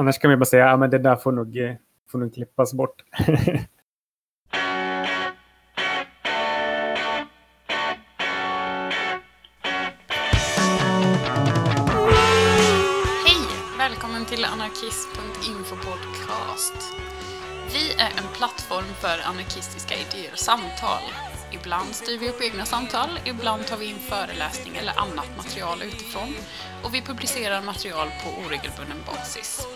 annars kan man bara säga att ja, det där får nog, eh, får nog klippas bort. Hej! Välkommen till anarkist.info podcast. Vi är en plattform för anarkistiska idéer och samtal. Ibland styr vi upp egna samtal, ibland tar vi in föreläsning eller annat material utifrån och vi publicerar material på oregelbunden basis.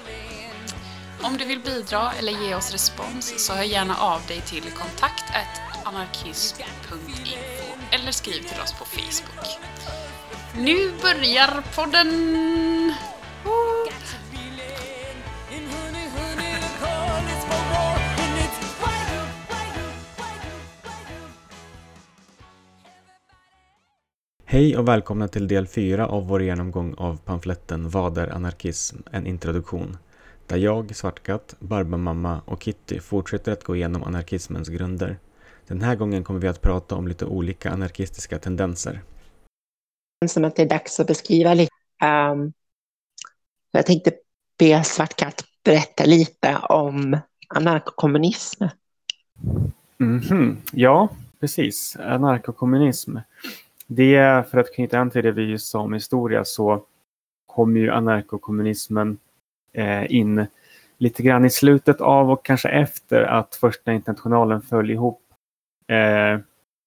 Om du vill bidra eller ge oss respons så hör gärna av dig till kontakt anarkism.info eller skriv till oss på Facebook. Nu börjar podden! Hej och välkomna till del 4 av vår genomgång av pamfletten Vad är anarkism? En introduktion. Där jag, Svartkatt, Barbamamma och Kitty fortsätter att gå igenom anarkismens grunder. Den här gången kommer vi att prata om lite olika anarkistiska tendenser. Som att det är dags att beskriva lite. Um, jag tänkte be Svartkatt berätta lite om anarkokommunism. Mm -hmm. Ja, precis. Anarkokommunism. Det är för att knyta an till det vi sa om historia så kom ju anarkokommunismen eh, in lite grann i slutet av och kanske efter att första internationalen föll ihop. Eh,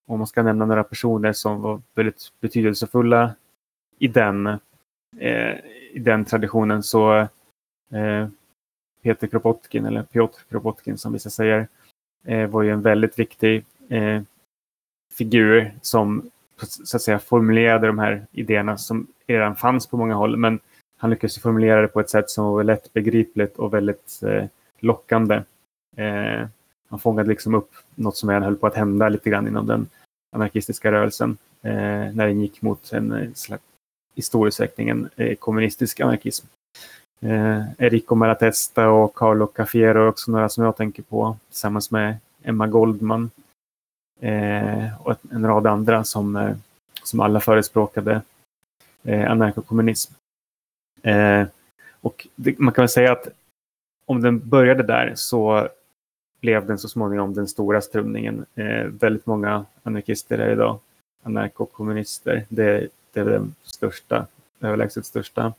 om man ska nämna några personer som var väldigt betydelsefulla i den, eh, i den traditionen så eh, Peter Kropotkin, eller Piotr Kropotkin som vissa säger, eh, var ju en väldigt viktig eh, figur som så att säga formulerade de här idéerna som redan fanns på många håll. Men han lyckades formulera det på ett sätt som var lättbegripligt och väldigt eh, lockande. Eh, han fångade liksom upp något som redan höll på att hända lite grann inom den anarkistiska rörelsen eh, när den gick mot en eh, slags, i stor utsträckning en eh, kommunistisk anarkism. Eh, Enrico Malatesta och Carlo Cafiero är också några som jag tänker på tillsammans med Emma Goldman eh, och en rad andra som, eh, som alla förespråkade eh, anarkokommunism. Eh, och det, man kan väl säga att om den började där så blev den så småningom den stora strömningen. Eh, väldigt många anarkister är idag anarkokommunister. Det, det är den största, överlägset största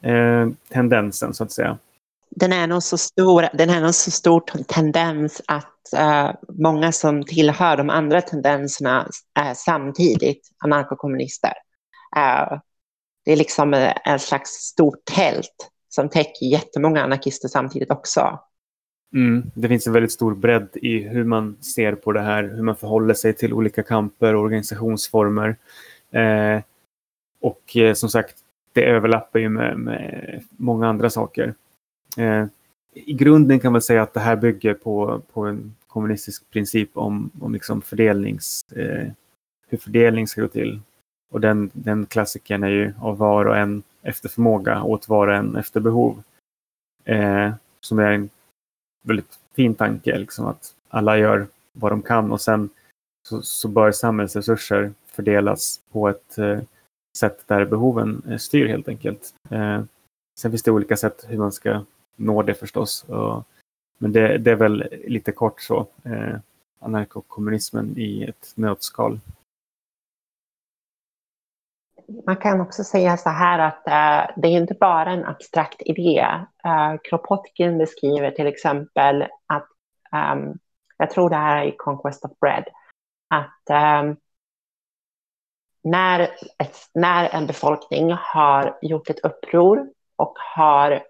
eh, tendensen så att säga. Den är nog så stor, den är nog så stor tendens att uh, många som tillhör de andra tendenserna är samtidigt anarkokommunister. Uh, det är liksom eh, en slags stort tält som täcker jättemånga anarkister samtidigt också. Mm, det finns en väldigt stor bredd i hur man ser på det här, hur man förhåller sig till olika kamper och organisationsformer. Eh, och eh, som sagt, det överlappar ju med, med många andra saker. Eh, I grunden kan man säga att det här bygger på, på en kommunistisk princip om, om liksom fördelnings, eh, hur fördelning ska gå till. Och den, den klassikern är ju av var och en efter förmåga åt var och en efter behov. Eh, som är en väldigt fin tanke, liksom att alla gör vad de kan och sen så, så bör samhällsresurser fördelas på ett eh, sätt där behoven eh, styr helt enkelt. Eh, sen finns det olika sätt hur man ska nå det förstås. Och, men det, det, är väl lite kort så, eh, anarkokommunismen i ett nötskal. Man kan också säga så här att uh, det är inte bara en abstrakt idé. Uh, Kropotkin beskriver till exempel att, um, jag tror det här är i Conquest of Bread, att um, när, ett, när en befolkning har gjort ett uppror och har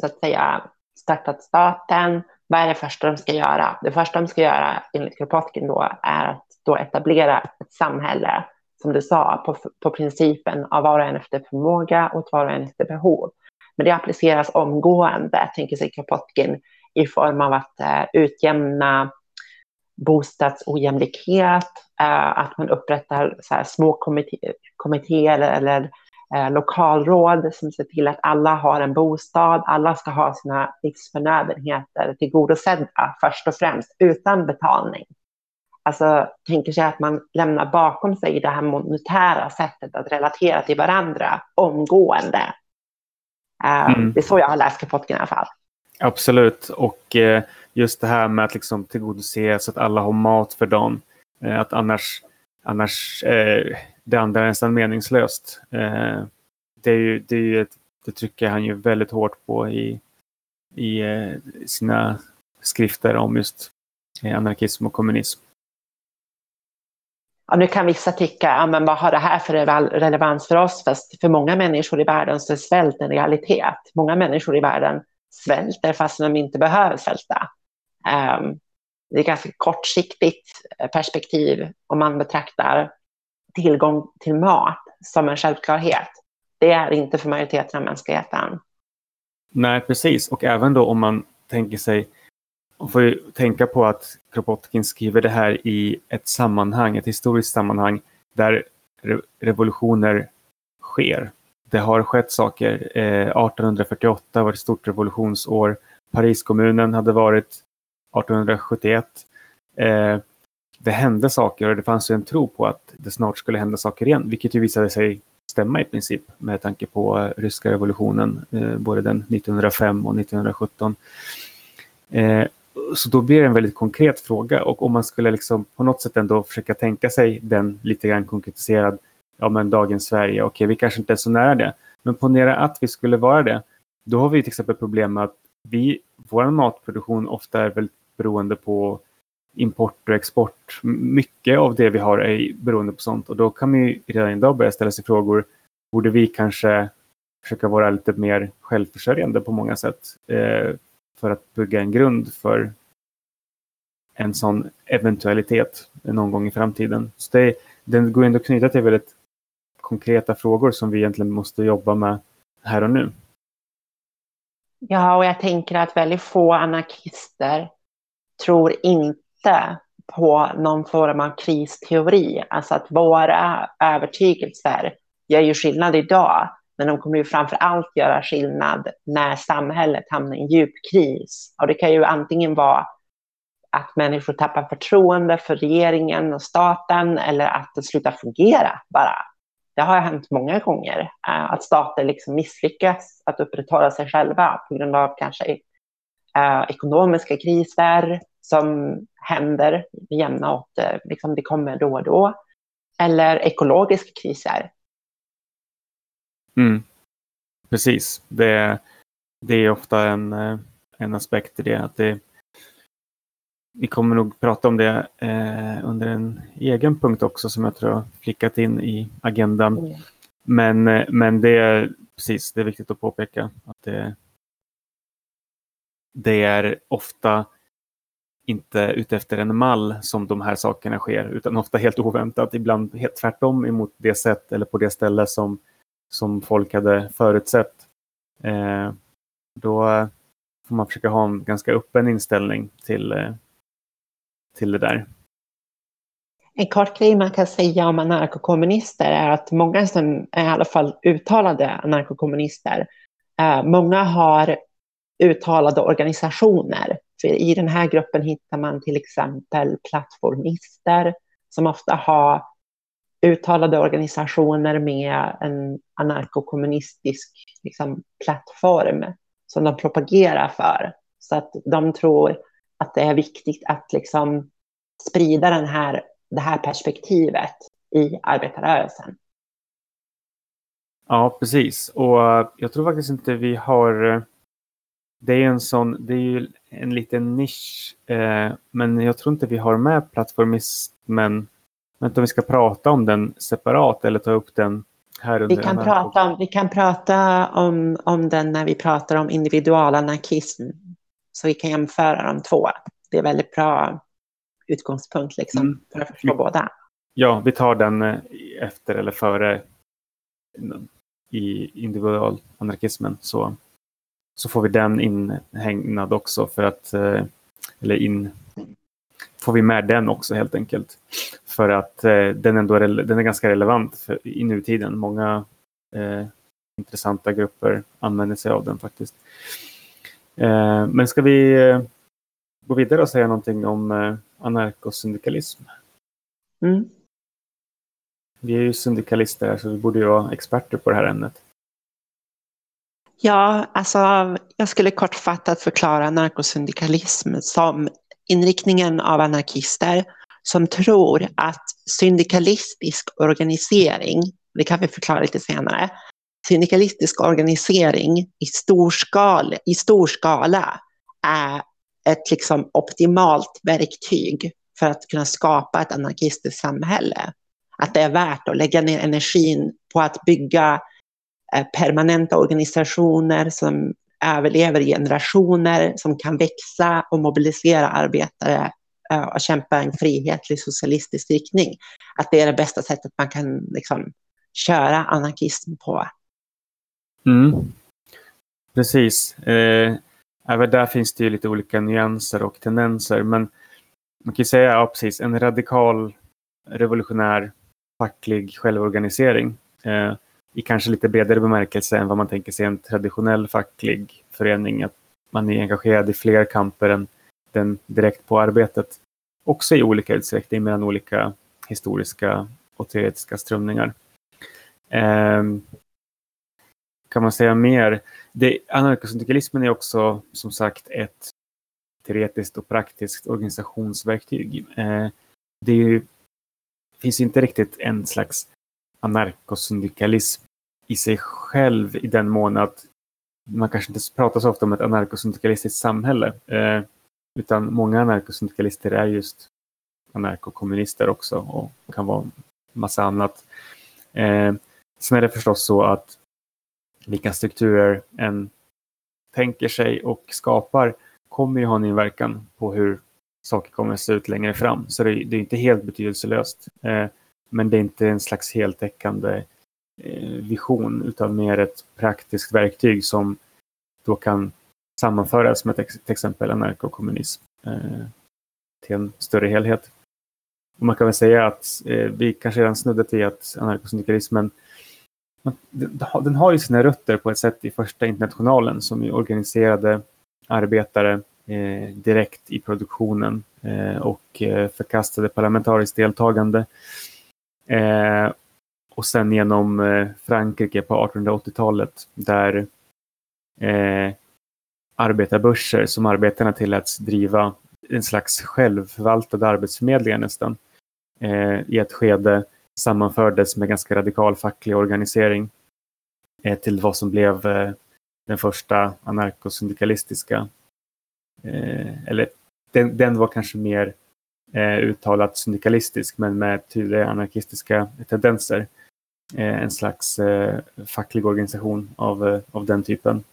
så att säga startat staten, vad är det första de ska göra? Det första de ska göra enligt Kropotkin då är att då etablera ett samhälle, som du sa, på, på principen av var och en efter förmåga och var och en efter behov. Men det appliceras omgående, tänker sig Kropotkin, i form av att eh, utjämna bostadsojämlikhet, eh, att man upprättar så här, små kommittéer kommitté eller, eller eh, lokalråd som ser till att alla har en bostad, alla ska ha sina livsförnödenheter tillgodosedda först och främst utan betalning. Alltså tänker sig att man lämnar bakom sig det här monetära sättet att relatera till varandra omgående. Eh, mm. Det är så jag har läst Kropotkin i alla fall. Absolut, och eh, just det här med att liksom tillgodose så att alla har mat för dagen. Eh, att annars, annars eh, det andra är nästan meningslöst. Eh, det, är ju, det, är ju ett, det trycker han ju väldigt hårt på i, i eh, sina skrifter om just eh, anarkism och kommunism. Ja, nu kan vissa tycka, ja, men vad har det här för relevans för oss? Fast för många människor i världen så är svält en realitet. Många människor i världen svälter fast de inte behöver svälta. Um, det är ett ganska kortsiktigt eh, perspektiv om man betraktar tillgång till mat som en självklarhet. Det är inte för majoriteten av mänskligheten. Nej, precis. Och även då om man tänker sig, man får ju tänka på att Kropotkin skriver det här i ett sammanhang, ett historiskt sammanhang där revolutioner sker. Det har skett saker. Eh, 1848 var ett stort revolutionsår. Pariskommunen hade varit 1871. Det hände saker och det fanns en tro på att det snart skulle hända saker igen, vilket ju visade sig stämma i princip med tanke på eh, ryska revolutionen, eh, både den 1905 och 1917. Eh, så då blir det en väldigt konkret fråga och om man skulle liksom på något sätt ändå försöka tänka sig den lite grann konkretiserad, ja men dagens Sverige, okej vi kanske inte är så nära det, men ponera att vi skulle vara det, då har vi till exempel problem med att vi, vår matproduktion ofta är väldigt beroende på import och export. Mycket av det vi har är beroende på sånt och då kan man ju redan idag börja ställa sig frågor. Borde vi kanske försöka vara lite mer självförsörjande på många sätt eh, för att bygga en grund för en sån eventualitet någon gång i framtiden. Så det, den går ändå att knyta till väldigt konkreta frågor som vi egentligen måste jobba med här och nu. Ja, och jag tänker att väldigt få anarkister tror inte inte på någon form av kristeori. Alltså att våra övertygelser gör ju skillnad idag, men de kommer ju framför allt göra skillnad när samhället hamnar i en djup kris. Och det kan ju antingen vara att människor tappar förtroende för regeringen och staten eller att det slutar fungera bara. Det har hänt många gånger eh, att stater liksom misslyckas att upprätthålla sig själva på grund av kanske eh, ekonomiska kriser som händer med jämna och liksom det kommer då och då. Eller ekologiska kriser. Mm. Precis. Det, det är ofta en, eh, en aspekt i det. Att det vi kommer nog prata om det eh, under en egen punkt också som jag tror har flickat in i agendan. Mm. Men, eh, men det är precis, det är viktigt att påpeka att det, det är ofta inte ute efter en mall som de här sakerna sker, utan ofta helt oväntat, ibland helt tvärtom emot det sätt eller på det ställe som, som folk hade förutsett. Eh, då får man försöka ha en ganska öppen inställning till, eh, till det där. En kort grej man kan säga om anarkokommunister är att många som är i alla fall uttalade anarkokommunister, eh, många har uttalade organisationer i den här gruppen hittar man till exempel plattformister som ofta har uttalade organisationer med en anarkokommunistisk liksom, plattform som de propagerar för. Så att de tror att det är viktigt att liksom, sprida den här, det här perspektivet i arbetarrörelsen. Ja, precis. Och eh, jag tror faktiskt inte vi har eh, det är en sån, det är ju en liten nisch, eh, men jag tror inte vi har med plattformismen. Men om vi ska prata om den separat eller ta upp den här under vi kan, prata om, vi kan prata om, om den när vi pratar om individualanarkism. Så vi kan jämföra de två. Det är väldigt bra utgångspunkt liksom, mm. för att förstå båda. Ja, vi tar den eh, efter eller före i individualanarkismen. Så så får vi den inhägnad också för att, eh, eller in, får vi med den också helt enkelt. För att eh, den, ändå är, den är ganska relevant för, i nutiden. Många eh, intressanta grupper använder sig av den faktiskt. Eh, men ska vi eh, gå vidare och säga någonting om eh, anarkosyndikalism? Mm. Vi är ju syndikalister så vi borde ju vara experter på det här ämnet. Ja, alltså jag skulle kortfattat förklara narkosyndikalism som inriktningen av anarkister som tror att syndikalistisk organisering, det kan vi förklara lite senare, syndikalistisk organisering i stor skala, i stor skala är ett liksom optimalt verktyg för att kunna skapa ett anarkistiskt samhälle. Att det är värt att lägga ner energin på att bygga Eh, permanenta organisationer som överlever generationer, som kan växa och mobilisera arbetare eh, och kämpa en frihetlig socialistisk riktning. Att det är det bästa sättet man kan liksom, köra anarkism på. Mm. Precis. Eh, även där finns det ju lite olika nyanser och tendenser. Men man kan säga, ja precis, en radikal revolutionär facklig självorganisering. Eh, i kanske lite bredare bemärkelse än vad man tänker sig en traditionell facklig förening. Att man är engagerad i fler kamper än den direkt på arbetet. Också i olika utsträckning mellan olika historiska och teoretiska strömningar. Eh, kan man säga mer? Det, anarkosyndikalismen är också som sagt ett teoretiskt och praktiskt organisationsverktyg. Eh, det ju, finns inte riktigt en slags anarkosyndikalism i sig själv i den mån att man kanske inte pratar så ofta om ett anarkosyndikalistiskt samhälle. Eh, utan många anarkosyndikalister är just anarkokommunister också och kan vara massa annat. Eh, sen är det förstås så att vilka strukturer en tänker sig och skapar kommer ju ha en inverkan på hur saker kommer att se ut längre fram. Så det, det är inte helt betydelselöst. Eh, men det är inte en slags heltäckande eh, vision utan mer ett praktiskt verktyg som då kan sammanföras med till exempel anarkokommunism eh, till en större helhet. Och man kan väl säga att eh, vi kanske redan snuddat i att anarkosyndikalismen den har ju sina rötter på ett sätt i första internationalen som ju organiserade arbetare eh, direkt i produktionen eh, och eh, förkastade parlamentariskt deltagande. Eh, och sen genom eh, Frankrike på 1880-talet där eh, arbetarbörser som arbetarna tilläts driva en slags självförvaltade arbetsförmedlingar nästan eh, i ett skede sammanfördes med ganska radikal facklig organisering eh, till vad som blev eh, den första anarkosyndikalistiska, eh, eller den, den, var kanske mer eh, uttalat syndikalistisk men med tydliga anarkistiska tendenser. Eh, en slags eh, facklig organisation av, eh, av den typen.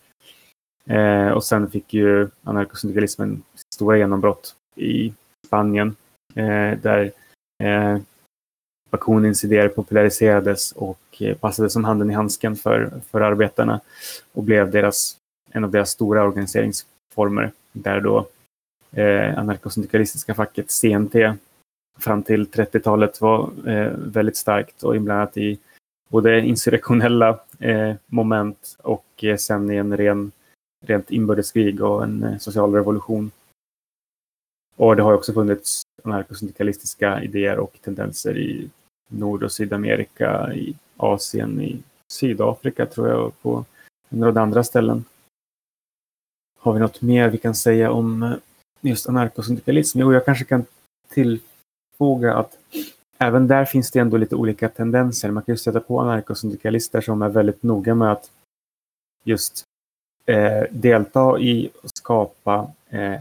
Eh, och sen fick ju anarkosyndikalismen stora genombrott i Spanien eh, där Bakunins idéer populariserades och eh, passade som handen i handsken för, för arbetarna och blev deras, en av deras stora organiseringsformer där då eh, anarkosyndikalistiska facket CNT fram till 30-talet var eh, väldigt starkt och inblandat i både insurrektionella eh, moment och eh, sen i en ren, rent inbördeskrig och en eh, social revolution. Och det har också funnits anarkosyndikalistiska idéer och tendenser i Nord och Sydamerika, i Asien, i Sydafrika tror jag och på en rad andra ställen. Har vi något mer vi kan säga om eh, just anarkosyndikalism? Jo, jag kanske kan tillfoga att även där finns det ändå lite olika tendenser. Man kan ju stöta på anarkosyndikalister som är väldigt noga med att just eh, delta i och skapa eh,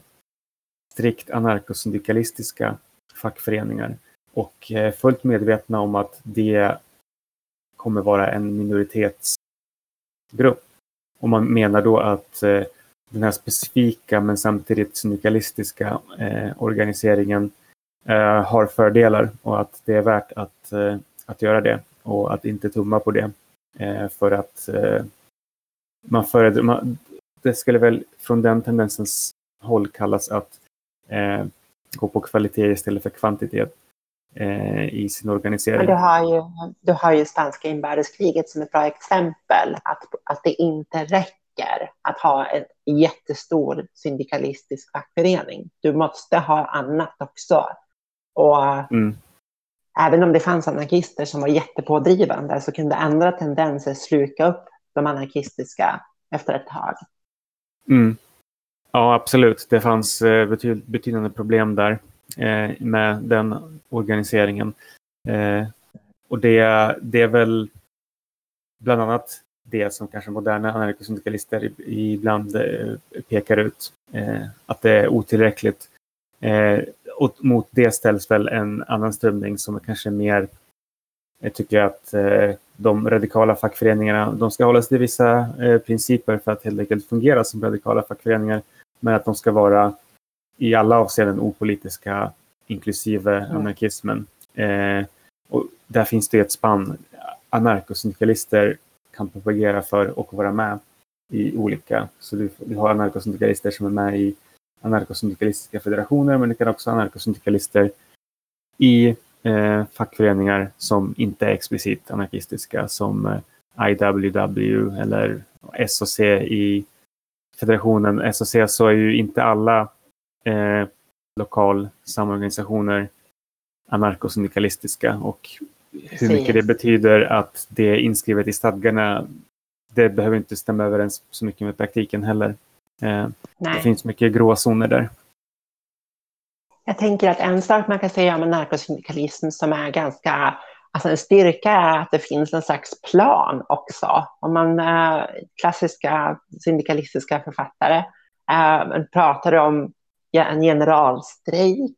strikt anarkosyndikalistiska fackföreningar och eh, fullt medvetna om att det kommer vara en minoritetsgrupp. Och man menar då att eh, den här specifika men samtidigt syndikalistiska eh, organiseringen eh, har fördelar och att det är värt att, eh, att göra det och att inte tumma på det. Eh, för att man föredrar, man, det skulle väl från den tendensens håll kallas att gå på kvalitet istället för kvantitet i sin organisering. du, har ju, du har ju spanska inbördeskriget som ett bra exempel, att, att det inte räcker att ha en jättestor syndikalistisk fackförening. Du måste ha annat också. Och mm. Även om det fanns anarkister som var jättepådrivande så kunde andra tendenser sluka upp de anarkistiska efter ett tag. Mm. Ja, absolut. Det fanns eh, bety betydande problem där eh, med den organiseringen. Eh, och det, det är väl bland annat det som kanske moderna anarkosyndikalister ibland eh, pekar ut. Eh, att det är otillräckligt. Eh, och mot det ställs väl en annan strömning som är kanske mer jag tycker att de radikala fackföreningarna de ska hålla sig till vissa principer för att helt enkelt fungera som radikala fackföreningar. Men att de ska vara i alla avseenden opolitiska, inklusive mm. anarkismen. och där finns det ett spann. Anarkosyndikalister kan propagera för och vara med i olika. Så du, du har anarkosyndikalister som är med i anarkosyndikalistiska federationer men du kan också ha anarkosyndikalister i eh, fackföreningar som inte är explicit anarkistiska som eh, IWW eller SOC i federationen SOC så är ju inte alla eh, lokal samorganisationer anarkosyndikalistiska och hur mycket det betyder att det är inskrivet i stadgarna, det behöver inte stämma överens så mycket med praktiken heller. Eh, det finns mycket gråzoner där. Jag tänker att en sak man kan säga om narkosyndikalism som är ganska, alltså en styrka är att det finns en slags plan också. Om man, äh, klassiska syndikalistiska författare äh, pratar om en generalstrejk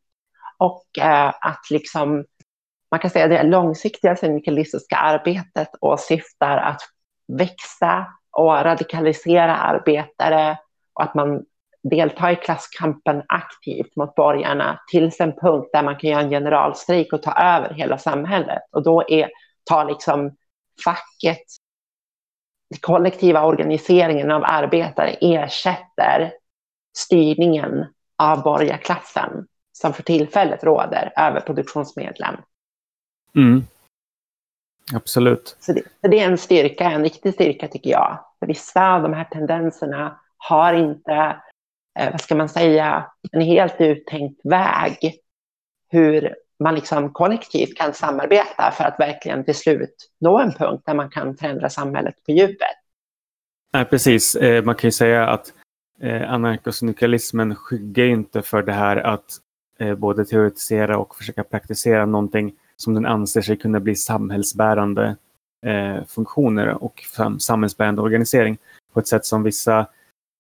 och äh, att liksom man kan säga att det långsiktiga syndikalistiska arbetet och syftar att växa och radikalisera arbetare och att man deltar i klasskampen aktivt mot borgarna tills en punkt där man kan göra en generalstrejk och ta över hela samhället. Och då är, tar liksom facket, kollektiva organiseringen av arbetare ersätter styrningen av borgarklassen som för tillfället råder över produktionsmedlen. Mm. Absolut. Så det, så det, är en styrka, en riktig styrka tycker jag. För vissa av de här tendenserna har inte, eh, vad ska man säga, en helt uttänkt väg hur man liksom kollektivt kan samarbeta för att verkligen till slut nå en punkt där man kan förändra samhället på djupet. Nej, precis. Eh, man kan ju säga att eh, anarkosyndikalismen skyggar inte för det här att både teoretisera och försöka praktisera någonting som den anser sig kunna bli samhällsbärande eh, funktioner och samhällsbärande organisering på ett sätt som vissa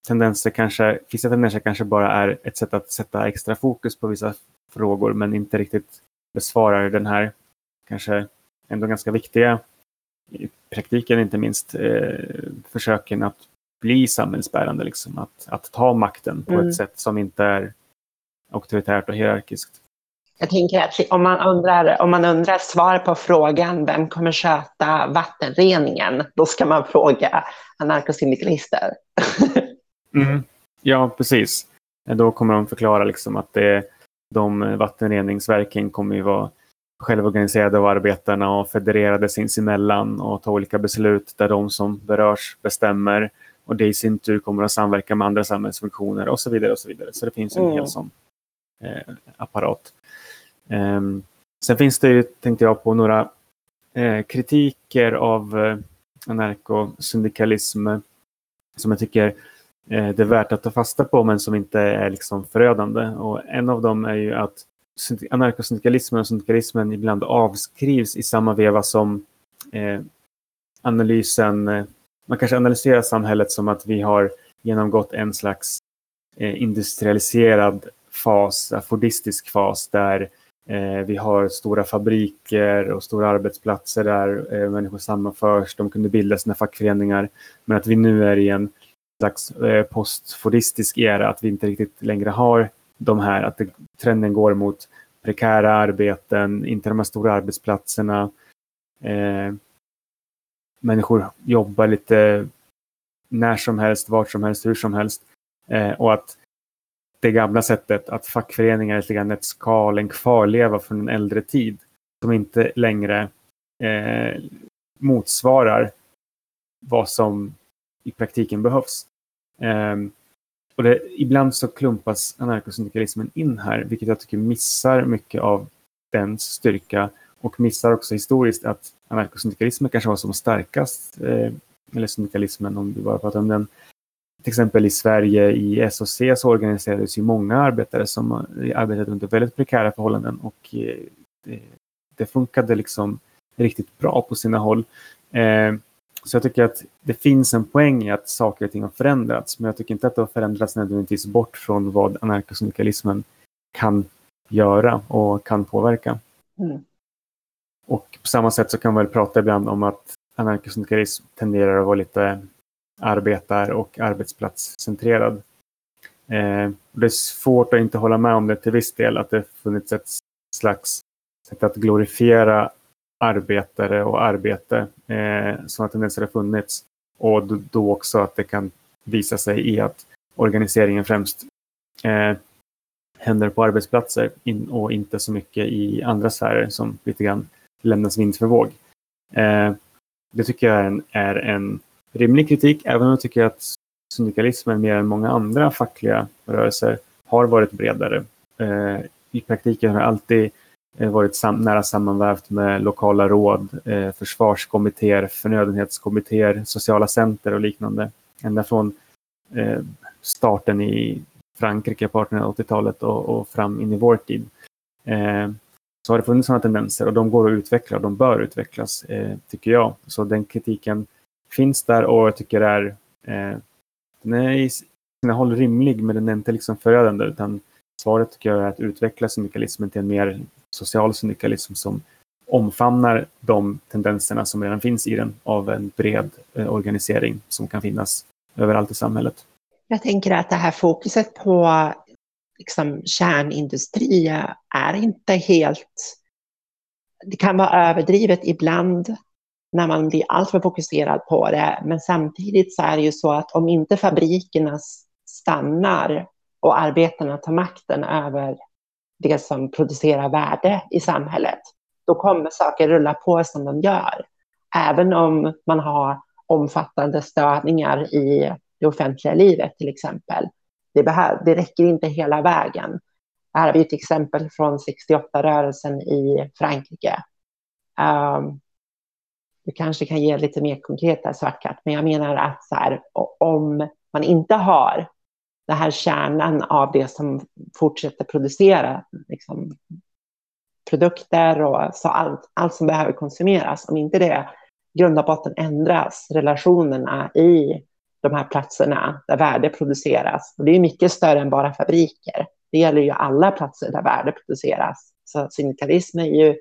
tendenser kanske, vissa tendenser kanske bara är ett sätt att sätta extra fokus på vissa frågor men inte riktigt besvarar den här kanske ändå ganska viktiga, i praktiken inte minst, eh, försöken att bli samhällsbärande, liksom, att, att ta makten på mm. ett sätt som inte är auktoritärt och hierarkiskt. Jag tänker att om man undrar, om man undrar svar på frågan vem kommer sköta vattenreningen, då ska man fråga anarkosyndikalister. mm. Ja, precis. Då kommer de förklara liksom att det, de vattenreningsverken kommer ju vara självorganiserade av arbetarna och federerade sinsemellan och ta olika beslut där de som berörs bestämmer och det i sin tur kommer att samverka med andra samhällsfunktioner och så vidare. och Så vidare. Så det finns en mm. hel sån eh, apparat. Ehm, sen finns det ju, tänkte jag på, några eh, kritiker av eh, anarkosyndikalism som jag tycker eh, det är värt att ta fasta på men som inte är liksom förödande. Och en av dem är ju att anarkosyndikalismen och syndikalismen ibland avskrivs i samma veva som eh, analysen, man kanske analyserar samhället som att vi har genomgått en slags eh, industrialiserad fas, affordistisk fas där Eh, Eh, vi har stora fabriker och stora arbetsplatser där eh, människor sammanförs. De kunde bilda sina fackföreningar. Men att vi nu är i en slags eh, postfordistisk era, att vi inte riktigt längre har de här, att det, trenden går mot prekära arbeten, inte de här stora arbetsplatserna. Eh, människor jobbar lite när som helst, vart som helst, hur som helst. Eh, och att det gamla sättet att fackföreningar är lite grann ett skal, en kvarleva från en äldre tid som inte längre eh, motsvarar vad som i praktiken behövs. Eh, och det, ibland så klumpas anarkosyndikalismen in här, vilket jag tycker missar mycket av dens styrka och missar också historiskt att anarkosyndikalismen kanske var som starkast eh, eller syndikalismen om vi bara pratar om den. Till exempel i Sverige i SOC så organiserades ju många arbetare som arbetade under väldigt prekära förhållanden och eh, det, det funkade liksom riktigt bra på sina håll. Eh, så jag tycker att det finns en poäng i att saker och ting har förändrats, men jag tycker inte att det har förändrats nödvändigtvis bort från vad anarkosyndikalismen kan göra och kan påverka. Mm. Och på samma sätt så kan man väl prata ibland om att anarkosyndikalism tenderar att vara lite arbetar och arbetsplatscentrerad. Eh, det är svårt att inte hålla med om det till viss del, att det funnits ett slags sätt att glorifiera arbetare och arbete. Eh, sådana tendenser har funnits. Och då också att det kan visa sig i att organiseringen främst eh, händer på arbetsplatser in, och inte så mycket i andra sfärer som lite grann lämnas vind för våg. Eh, det tycker jag är en, är en rimlig kritik, även om jag tycker att syndikalismen mer än många andra fackliga rörelser har varit bredare. Eh, I praktiken har det alltid eh, varit sam nära sammanvävt med lokala råd, eh, försvarskommittéer, förnödenhetskommittéer, sociala center och liknande. Ända från eh, starten i Frankrike på 1880-talet och, och, fram in i vår tid. Eh, så har det funnits sådana tendenser och de går att utveckla och de bör utvecklas, eh, tycker jag. Så den kritiken finns där och jag tycker är, eh, den är i sina håll rimlig men den är inte liksom förödande utan svaret tycker jag är att utveckla syndikalismen till en mer social syndikalism som omfamnar de tendenserna som redan finns i den av en bred eh, organisering som kan finnas överallt i samhället. Jag tänker att det här fokuset på liksom, kärnindustri är inte helt... Det kan vara överdrivet ibland när man blir alltför fokuserad på det. Men samtidigt så är det ju så att om inte fabrikerna stannar och arbetarna tar makten över det som producerar värde i samhället, då kommer saker rulla på som de gör. Även om man har omfattande störningar i det offentliga livet till exempel. Det, behöv, det räcker inte hela vägen. Här har vi ett exempel från 68-rörelsen i Frankrike. Um, du kanske kan ge lite mer konkreta svartkatt, men jag menar att så här, om man inte har den här kärnan av det som fortsätter producera liksom, produkter och så allt, allt som behöver konsumeras, om inte det grund och botten ändras, relationerna i de här platserna där värde produceras. Och det är mycket större än bara fabriker. Det gäller ju alla platser där värde produceras. Så syndikalism är ju,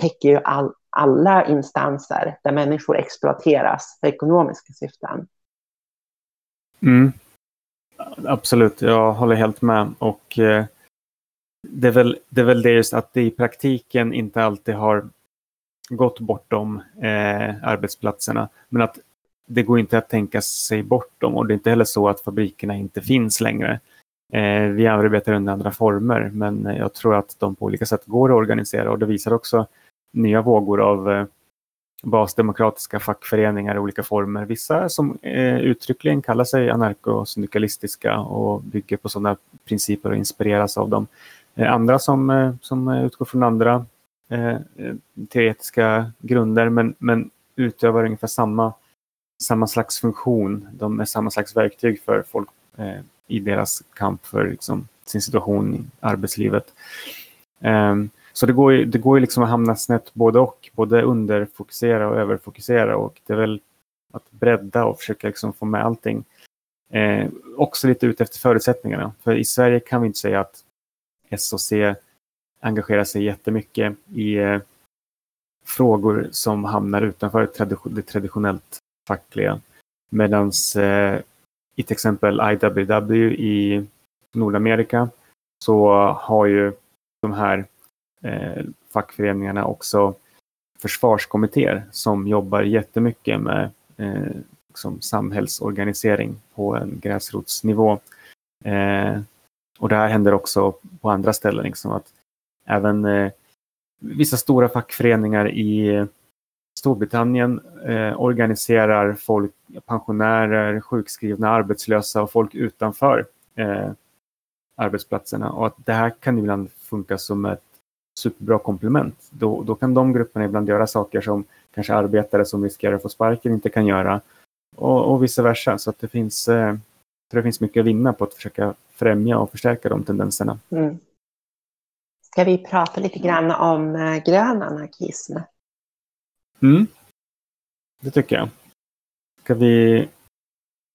täcker ju all, alla instanser där människor exploateras för ekonomiska syften. Mm. Absolut, jag håller helt med. Och eh, det, är väl, det är väl det just att det i praktiken inte alltid har gått bortom eh, arbetsplatserna. Men att det går inte att tänka sig bort dem och det är inte heller så att fabrikerna inte finns längre. Eh, vi arbetar under andra former men jag tror att de på olika sätt går att organisera och det visar också nya vågor av eh, basdemokratiska fackföreningar i olika former. Vissa som eh, uttryckligen kallar sig anarkosyndikalistiska och bygger på sådana principer och inspireras av dem. Eh, andra som, eh, som utgår från andra eh, teoretiska grunder men, men utövar ungefär samma, samma slags funktion. De är samma slags verktyg för folk eh, i deras kamp för liksom, sin situation i arbetslivet. Ehm, så det går ju, det går ju liksom att hamna snett både och, både underfokusera och överfokusera och det är väl att bredda och försöka liksom få med allting. Eh, också lite ut efter förutsättningarna. För i Sverige kan vi inte säga att SOC engagerar sig jättemycket i eh, frågor som hamnar utanför tradition, det traditionellt fackliga. Medan eh, i till exempel IWW i Nordamerika så har ju de här eh, fackföreningarna också försvarskommittéer som jobbar jättemycket med eh, liksom samhällsorganisering på en gräsrotsnivå. Eh, och det här händer också på andra ställen. Liksom att även eh, vissa stora fackföreningar i Storbritannien eh, organiserar folk, pensionärer, sjukskrivna, arbetslösa och folk utanför eh, arbetsplatserna. Och att det här kan ibland funka som ett superbra komplement. Då, då kan de grupperna ibland göra saker som kanske arbetare som riskerar att få sparken inte kan göra. och, och vice versa. Så att det finns, eh, det finns mycket att vinna på att försöka främja och förstärka de tendenserna. Mm. Ska vi prata lite grann om eh, grön anarkism? Mm. Det tycker jag. Ska vi...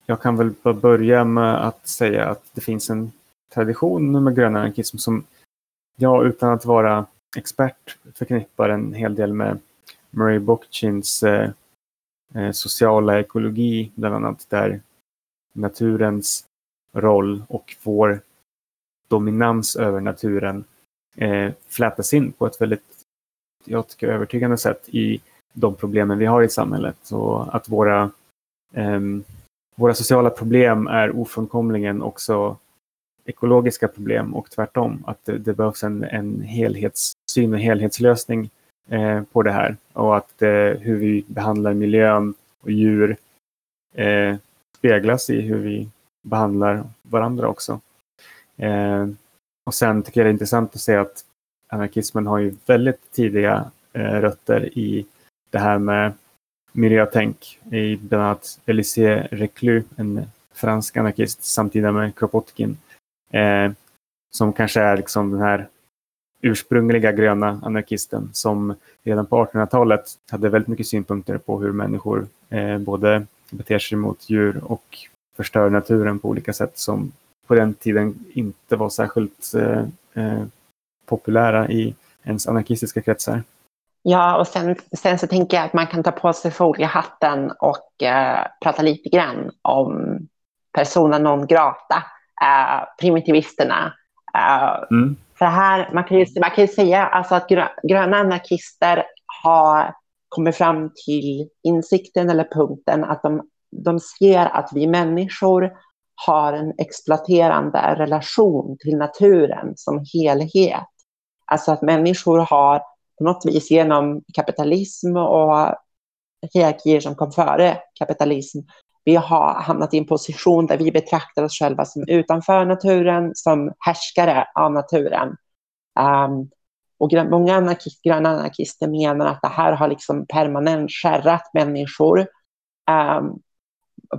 Jag kan väl börja med att säga att det finns en tradition med grön anarkism som Ja, utan att vara expert förknippar en hel del med Murray Bookchins eh, eh, sociala ekologi, bland annat där naturens roll och vår dominans över naturen eh, flätas in på ett väldigt, jag tycker, övertygande sätt i de problemen vi har i samhället. Och att våra, eh, våra sociala problem är ofrånkomligen också ekologiska problem och tvärtom. Att det, det behövs en, en helhetssyn och helhetslösning eh, på det här. Och att eh, hur vi behandlar miljön och djur eh, speglas i hur vi behandlar varandra också. Eh, och sen tycker jag det är intressant att se att anarkismen har ju väldigt tidiga eh, rötter i det här med miljötänk i bland annat Elisée Reclus, en fransk anarkist samtida med Kropotkin, eh, som kanske är liksom den här ursprungliga gröna anarkisten som redan på 1800-talet hade väldigt mycket synpunkter på hur människor eh, både beter sig mot djur och förstör naturen på olika sätt som på den tiden inte var särskilt eh, eh, populära i ens anarkistiska kretsar. Ja, och sen, sen, så tänker jag att man kan ta på sig foliehatten och eh, prata lite grann om persona non grata, eh, primitivisterna. Eh, mm. För här, man kan ju, man kan ju säga alltså att gröna anarkister har kommit fram till insikten eller punkten att de, de ser att vi människor har en exploaterande relation till naturen som helhet. Alltså att människor har på något vis genom kapitalism och hierarkier som kom före kapitalism, vi har hamnat i en position där vi betraktar oss själva som utanför naturen, som härskare av naturen. Um, och många anarkist, gröna anarkister menar att det här har liksom permanent skärrat människor. Um,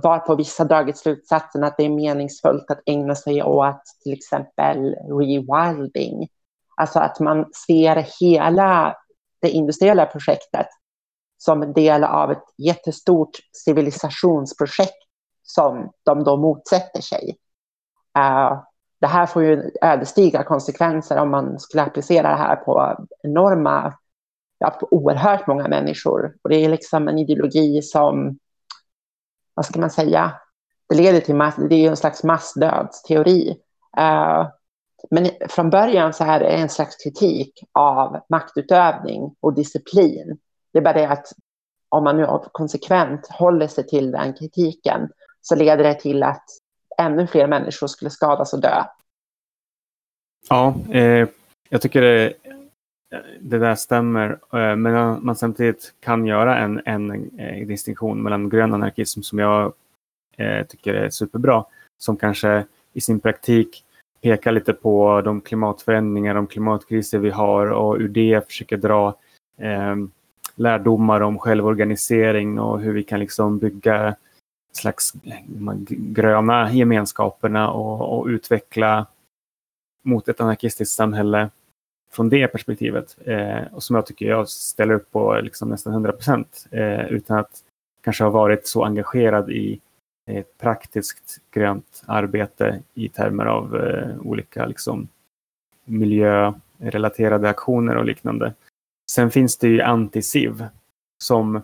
varpå vissa dragit slutsatsen att det är meningsfullt att ägna sig åt till exempel rewilding. Alltså att man ser hela det industriella projektet som en del av ett jättestort civilisationsprojekt som de då motsätter sig. Uh, det här får ju ödesdigra konsekvenser om man skulle applicera det här på enorma, ja, på oerhört många människor. Och det är liksom en ideologi som, vad ska man säga, det leder till mass, det är en slags massdödsteori. Uh, men från början så är det en slags kritik av maktutövning och disciplin. Det är bara det att om man nu konsekvent håller sig till den kritiken så leder det till att ännu fler människor skulle skadas och dö. Ja, eh, jag tycker det, det där stämmer. Eh, men man samtidigt kan göra en, en, eh, distinktion mellan grön anarkism som jag eh, tycker är superbra, som kanske i sin praktik pekar lite på de klimatförändringar, de klimatkriser vi har och ur det försöker dra eh, lärdomar om självorganisering och hur vi kan liksom bygga slags gröna gemenskaperna och, och, utveckla mot ett anarkistiskt samhälle från det perspektivet. Eh, och som jag tycker jag ställer upp på liksom nästan 100 procent eh, utan att kanske ha varit så engagerad i ett praktiskt grönt arbete i termer av eh, olika liksom, miljörelaterade aktioner och liknande. Sen finns det ju anti-SIV som,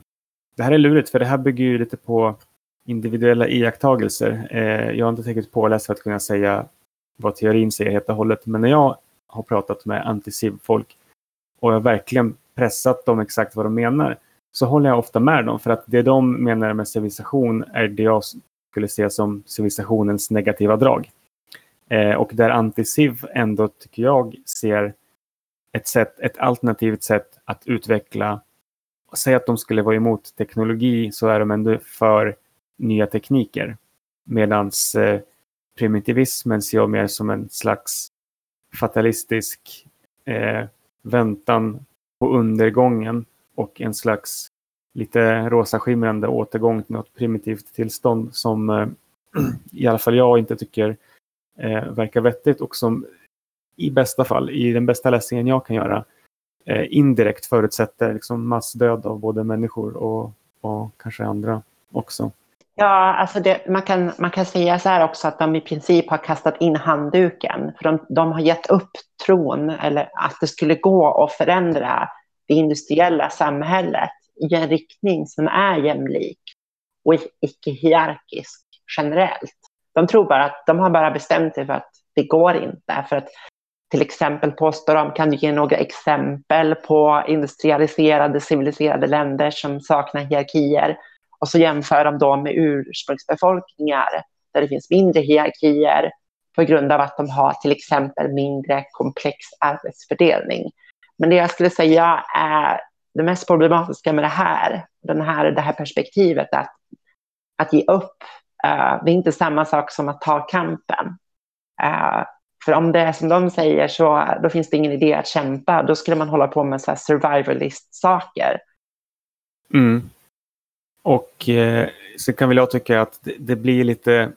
det här är lurigt för det här bygger ju lite på individuella iakttagelser. Eh, jag har inte tillräckligt påläst för att kunna säga vad teorin säger helt och hållet, men när jag har pratat med anti-SIV-folk och jag verkligen pressat dem exakt vad de menar, så håller jag ofta med dem för att det de menar med civilisation är det jag skulle se som civilisationens negativa drag. Eh, och där anti-SIV ändå, tycker jag, ser ett, sätt, ett alternativt sätt att utveckla. Säg att de skulle vara emot teknologi så är de ändå för nya tekniker. Medan eh, primitivismen ser jag mer som en slags fatalistisk eh, väntan på undergången och en slags lite rosa skimrande återgång till något primitivt tillstånd som eh, i alla fall jag inte tycker eh, verkar vettigt och som i bästa fall, i den bästa läsningen jag kan göra, eh, indirekt förutsätter liksom massdöd av både människor och, och kanske andra också. Ja, alltså det, man, kan, man kan säga så här också att de i princip har kastat in handduken. För de, de har gett upp tron eller att det skulle gå att förändra det industriella samhället i en riktning som är jämlik och icke-hierarkisk generellt. De tror bara att de har bara bestämt sig för att det går inte. För att till exempel påstår de, kan du ge några exempel på industrialiserade, civiliserade länder som saknar hierarkier? Och så jämför de då med ursprungsbefolkningar där det finns mindre hierarkier på grund av att de har till exempel mindre komplex arbetsfördelning. Men det jag skulle säga är det mest problematiska med det här, den här, det här perspektivet att, att ge upp, uh, det är inte samma sak som att ta kampen. Uh, för om det är som de säger så då finns det ingen idé att kämpa. Då skulle man hålla på med så survivalist-saker. Mm. Och eh, så kan väl jag tycka att det, det, blir lite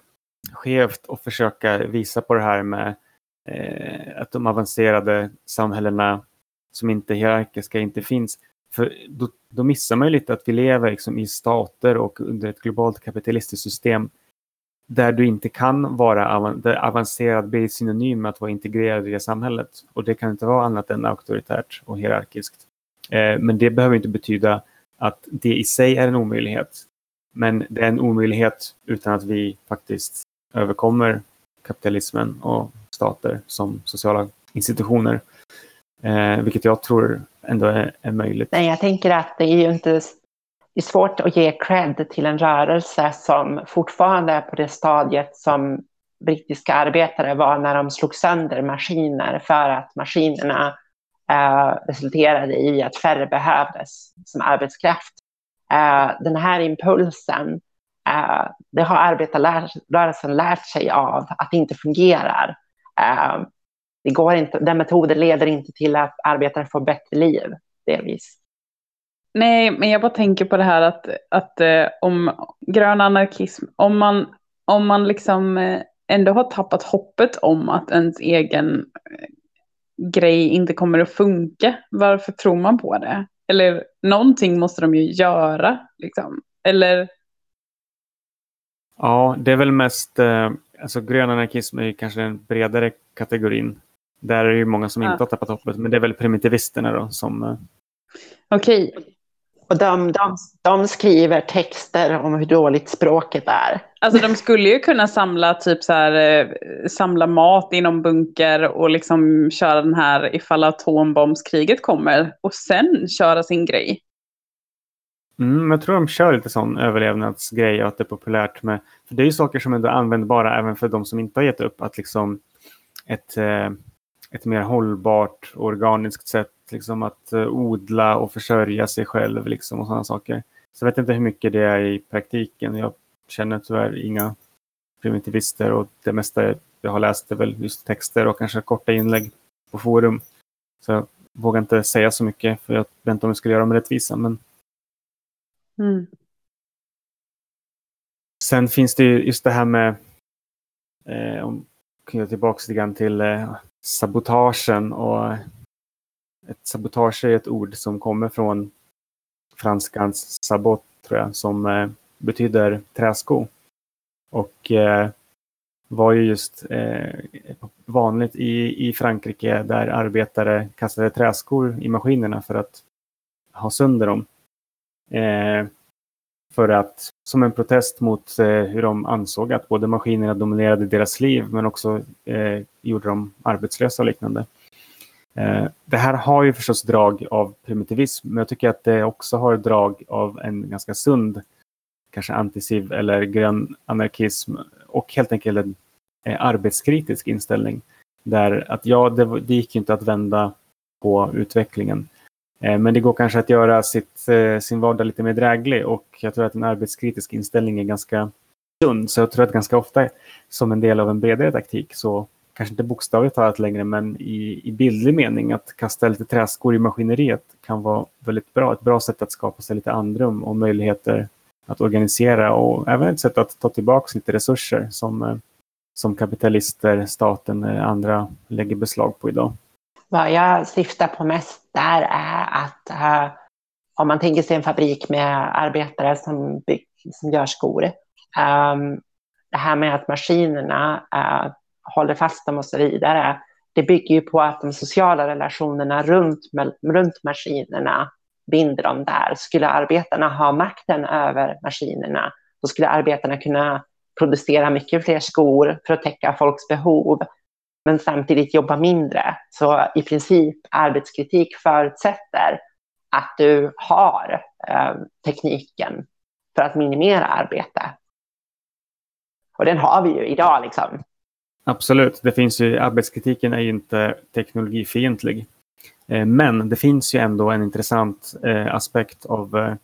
skevt att försöka visa på det här med eh, att de avancerade samhällena som inte är hierarkiska inte finns. För då, då missar man ju lite att vi lever liksom i stater och under ett globalt kapitalistiskt system där du inte kan vara där avancerad blir synonym med att vara integrerad i det samhället. Och det kan inte vara annat än auktoritärt och hierarkiskt. Eh, men det behöver inte betyda att det i sig är en omöjlighet. Men det är en omöjlighet utan att vi faktiskt överkommer kapitalismen och stater som sociala institutioner. Eh, vilket jag tror ändå är, är, möjligt. Nej, jag tänker att det är ju inte det är svårt att ge cred till en rörelse som fortfarande är på det stadiet som brittiska arbetare var när de slog sönder maskiner för att maskinerna eh, resulterade i att färre behövdes som arbetskraft. Eh, den här impulsen, eh, det har arbetarrörelsen lärt sig av att det inte fungerar. Eh, det går inte, den metoden leder inte till att arbetare får bättre liv, delvis. Nej, men jag bara tänker på det här att, att eh, om grön anarkism, om man, om man liksom eh, ändå har tappat hoppet om att ens egen eh, grej inte kommer att funka, varför tror man på det? Eller någonting måste de ju göra, liksom. Eller? Ja, det är väl mest, eh, alltså grön anarkism är kanske den bredare kategorin. Där är det ju många som ja. inte har tappat hoppet, men det är väl primitivisterna då som... Eh... Okej, och de, de, de, skriver texter om hur dåligt språket är. Alltså de skulle ju kunna samla typ så här, eh, samla mat inom bunker och liksom köra den här ifall atombombskriget kommer och sen köra sin grej. Mm, jag tror de kör lite sån överlevnadsgrej och att det är populärt med, för det är ju saker som är användbara även för de som inte har gett upp, att liksom ett, eh, ett mer hållbart organiskt sätt liksom att uh, odla och försörja sig själv liksom, och sådana saker. Så jag vet inte hur mycket det är i praktiken. Jag känner tyvärr inga primitivister och det mesta jag har läst är väl just texter och kanske korta inlägg på forum. Så jag vågar inte säga så mycket för jag vet inte om jag skulle göra dem rättvisa. Men... Mm. Sen finns det ju just det här med, eh, om knyta tillbaka lite grann till eh, sabotagen och ett sabotage är ett ord som kommer från franskans sabot, tror jag, som eh, betyder träsko. Och eh, var ju just eh, vanligt i, i Frankrike där arbetare kastade träskor i maskinerna för att ha sönder dem. Eh, för att, som en protest mot eh, hur de ansåg att både maskinerna dominerade deras liv men också eh, gjorde dem arbetslösa och liknande. Eh, det här har ju förstås drag av primitivism, men jag tycker att det också har drag av en ganska sund, kanske antisiv eller grön anarkism och helt enkelt en eh, arbetskritisk inställning. Där att ja, det, det gick inte att vända på utvecklingen. Eh, men det går kanske att göra sitt, sin vardag lite mer dräglig och jag tror att en arbetskritisk inställning är ganska sund. Så jag tror att ganska ofta som en del av en bredare taktik så kanske inte bokstavligt talat längre, men i, i bildlig mening, att kasta lite träskor i maskineriet kan vara väldigt bra. Ett bra sätt att skapa sig lite andrum och möjligheter att organisera och även ett sätt att ta tillbaka lite resurser som, eh, som kapitalister, staten och andra lägger beslag på idag. Vad jag syftar på mest där är att uh, om man tänker sig en fabrik med arbetare som, bygg, som gör skor. Um, det här med att maskinerna uh, håller fast dem och så vidare. Det bygger ju på att de sociala relationerna runt, runt maskinerna binder dem där. Skulle arbetarna ha makten över maskinerna, då skulle arbetarna kunna producera mycket fler skor för att täcka folks behov, men samtidigt jobba mindre. Så i princip arbetskritik förutsätter att du har eh, tekniken för att minimera arbete. Och den har vi ju idag. Liksom. Absolut, det finns ju, arbetskritiken är ju inte teknologifientlig. Eh, men det finns ju ändå en intressant eh, aspekt av eh,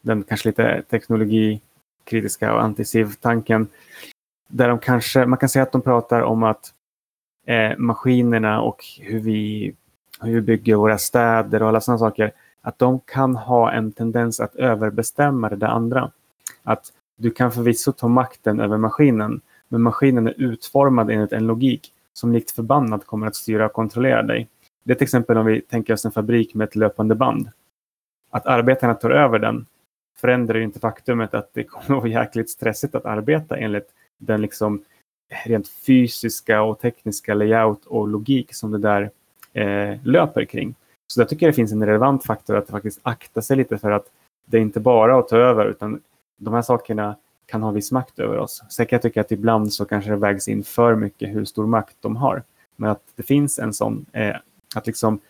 den kanske lite teknologikritiska och antisiv-tanken. Där de kanske, man kan säga att de pratar om att maskinerna och hur vi, hur vi bygger våra städer och alla sådana saker, att de kan ha en tendens att överbestämma det andra. Att du kan förvisso ta makten över maskinen, men maskinen är utformad enligt en logik som likt förbannat kommer att styra och kontrollera dig. Det är till exempel om vi tänker oss en fabrik med ett löpande band. Att arbetarna tar över den förändrar ju inte faktumet att det kommer att vara jäkligt stressigt att arbeta enligt den liksom rent fysiska och tekniska layout och logik som det där eh, löper kring. Så jag tycker det finns en relevant faktor att faktiskt akta sig lite för att det är inte bara att ta över utan de här sakerna kan ha viss makt över oss. Sen kan jag tycka att ibland så kanske det vägs in för mycket hur stor makt de har. Men att det finns en sån, eh, att liksom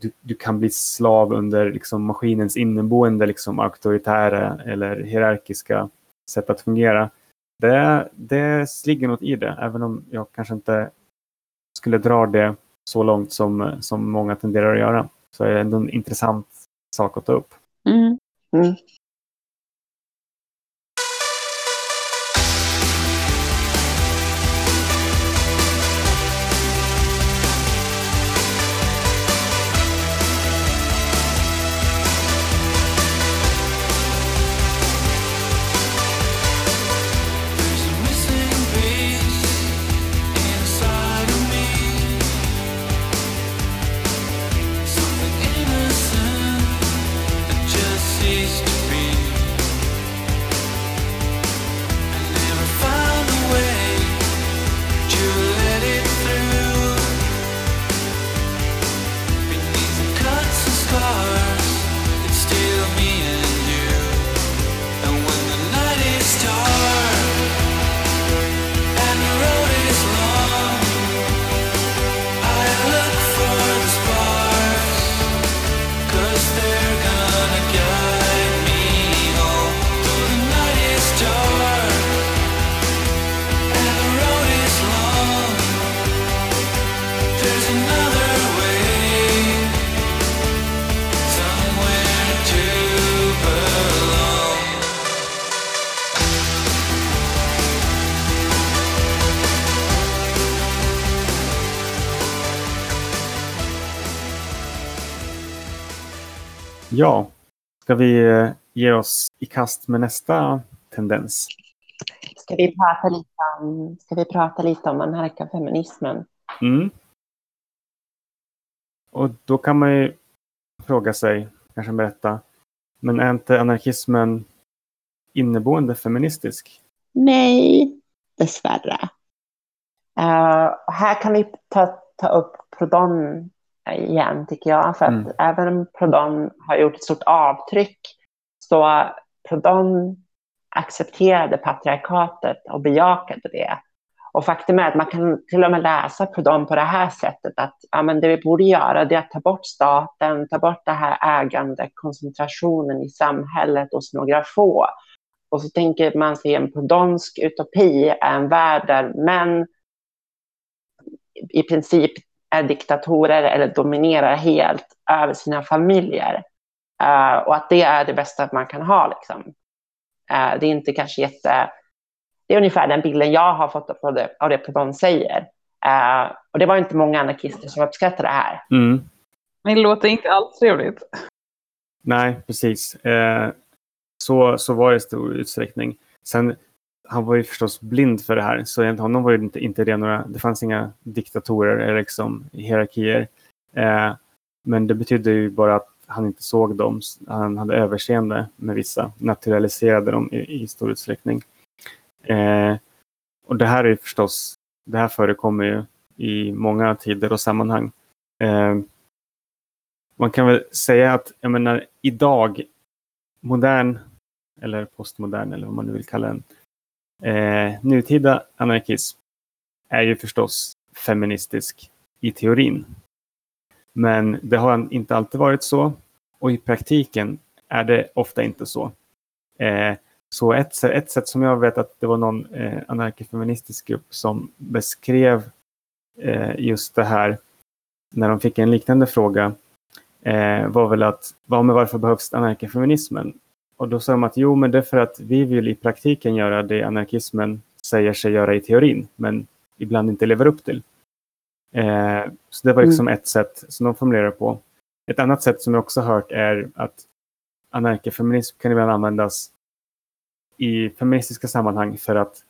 du, du, kan bli slav under liksom maskinens inneboende liksom auktoritära eller hierarkiska sätt att fungera. Det, det ligger något i det, även om jag kanske inte skulle dra det så långt som, som många tenderar att göra. Så är det ändå en intressant sak att ta upp. Mm. Mm. Ja, ska vi eh, ge oss i kast med nästa tendens? Ska vi prata lite om, ska vi prata lite om anarkafeminismen? Mm. Och då kan man ju fråga sig, kanske berätta, men är inte anarkismen inneboende feministisk? Nej, dessvärre. Uh, här kan vi ta, ta upp Proudhon igen, tycker jag. För att mm. även om Proudhon har gjort ett stort avtryck så Proudhon accepterade patriarkatet och bejakade det. Och faktum är att man kan till och med läsa Proudhon på det här sättet att ja, men det vi borde göra är att ta bort staten, ta bort det här ägandekoncentrationen i samhället hos några få. Och så tänker man sig en proudhonsk utopi, en värld där män i princip är diktatorer eller dominerar helt över sina familjer. Uh, och att det är det bästa man kan ha. Liksom. Uh, det är inte kanske jätte... Det är ungefär den bilden jag har fått av det, av det Proudhon säger. Uh, och det var inte många anarkister som uppskattade det här. Mm. Men det låter inte alls trevligt. Nej, precis. Så, så var det i stor utsträckning. Sen, han var ju förstås blind för det här, så enligt honom var det inte, inte det några, det fanns inga diktatorer eller liksom hierarkier. Eh, men det betydde ju bara att han inte såg dem. Han hade överseende med vissa, naturaliserade dem i, i stor utsträckning. Eh, och det här är förstås, det här förekommer ju i många tider och sammanhang. Eh, man kan väl säga att, jag menar, idag, modern eller postmodern eller vad man nu vill kalla den, eh, nutida anarkism är ju förstås feministisk i teorin. Men det har inte alltid varit så och i praktiken är det ofta inte så. Eh, så ett, ett sätt som jag vet att det var någon eh, anarkifeministisk grupp som beskrev eh, just det här när de fick en liknande fråga eh, var väl att vad med varför behövs anarkifeminismen? Och då sa de att jo, men det är för att vi vill i praktiken göra det anarkismen säger sig göra i teorin, men ibland inte lever upp till. Eh, så det var liksom mm. ett sätt som de formulerar på. Ett annat sätt som jag också hört är att anarkifeminism kan ibland användas i feministiska sammanhang för att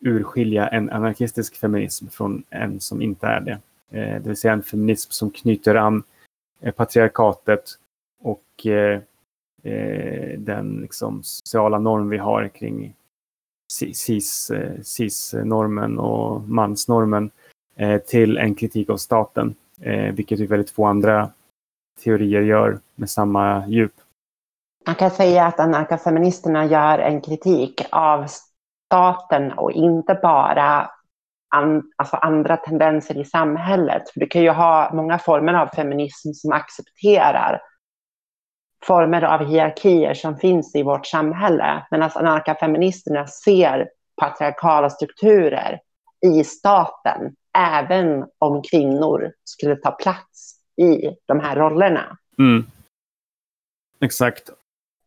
urskilja en anarkistisk feminism från en som inte är det. Eh, det vill säga en feminism som knyter an eh, patriarkatet och eh, Eh, den liksom sociala norm vi har kring cis-normen eh, och mansnormen eh, till en kritik av staten, vilket ju väldigt få andra teorier gör med samma djup. Man kan säga att anarkafeministerna gör en kritik av staten och inte bara an, alltså andra tendenser i samhället. För du kan ju ha många former av feminism som accepterar former av hierarkier som finns i vårt samhälle. Medan anarkafeministerna ser patriarkala strukturer i staten, även om kvinnor skulle ta plats i de här rollerna. Mm. Exakt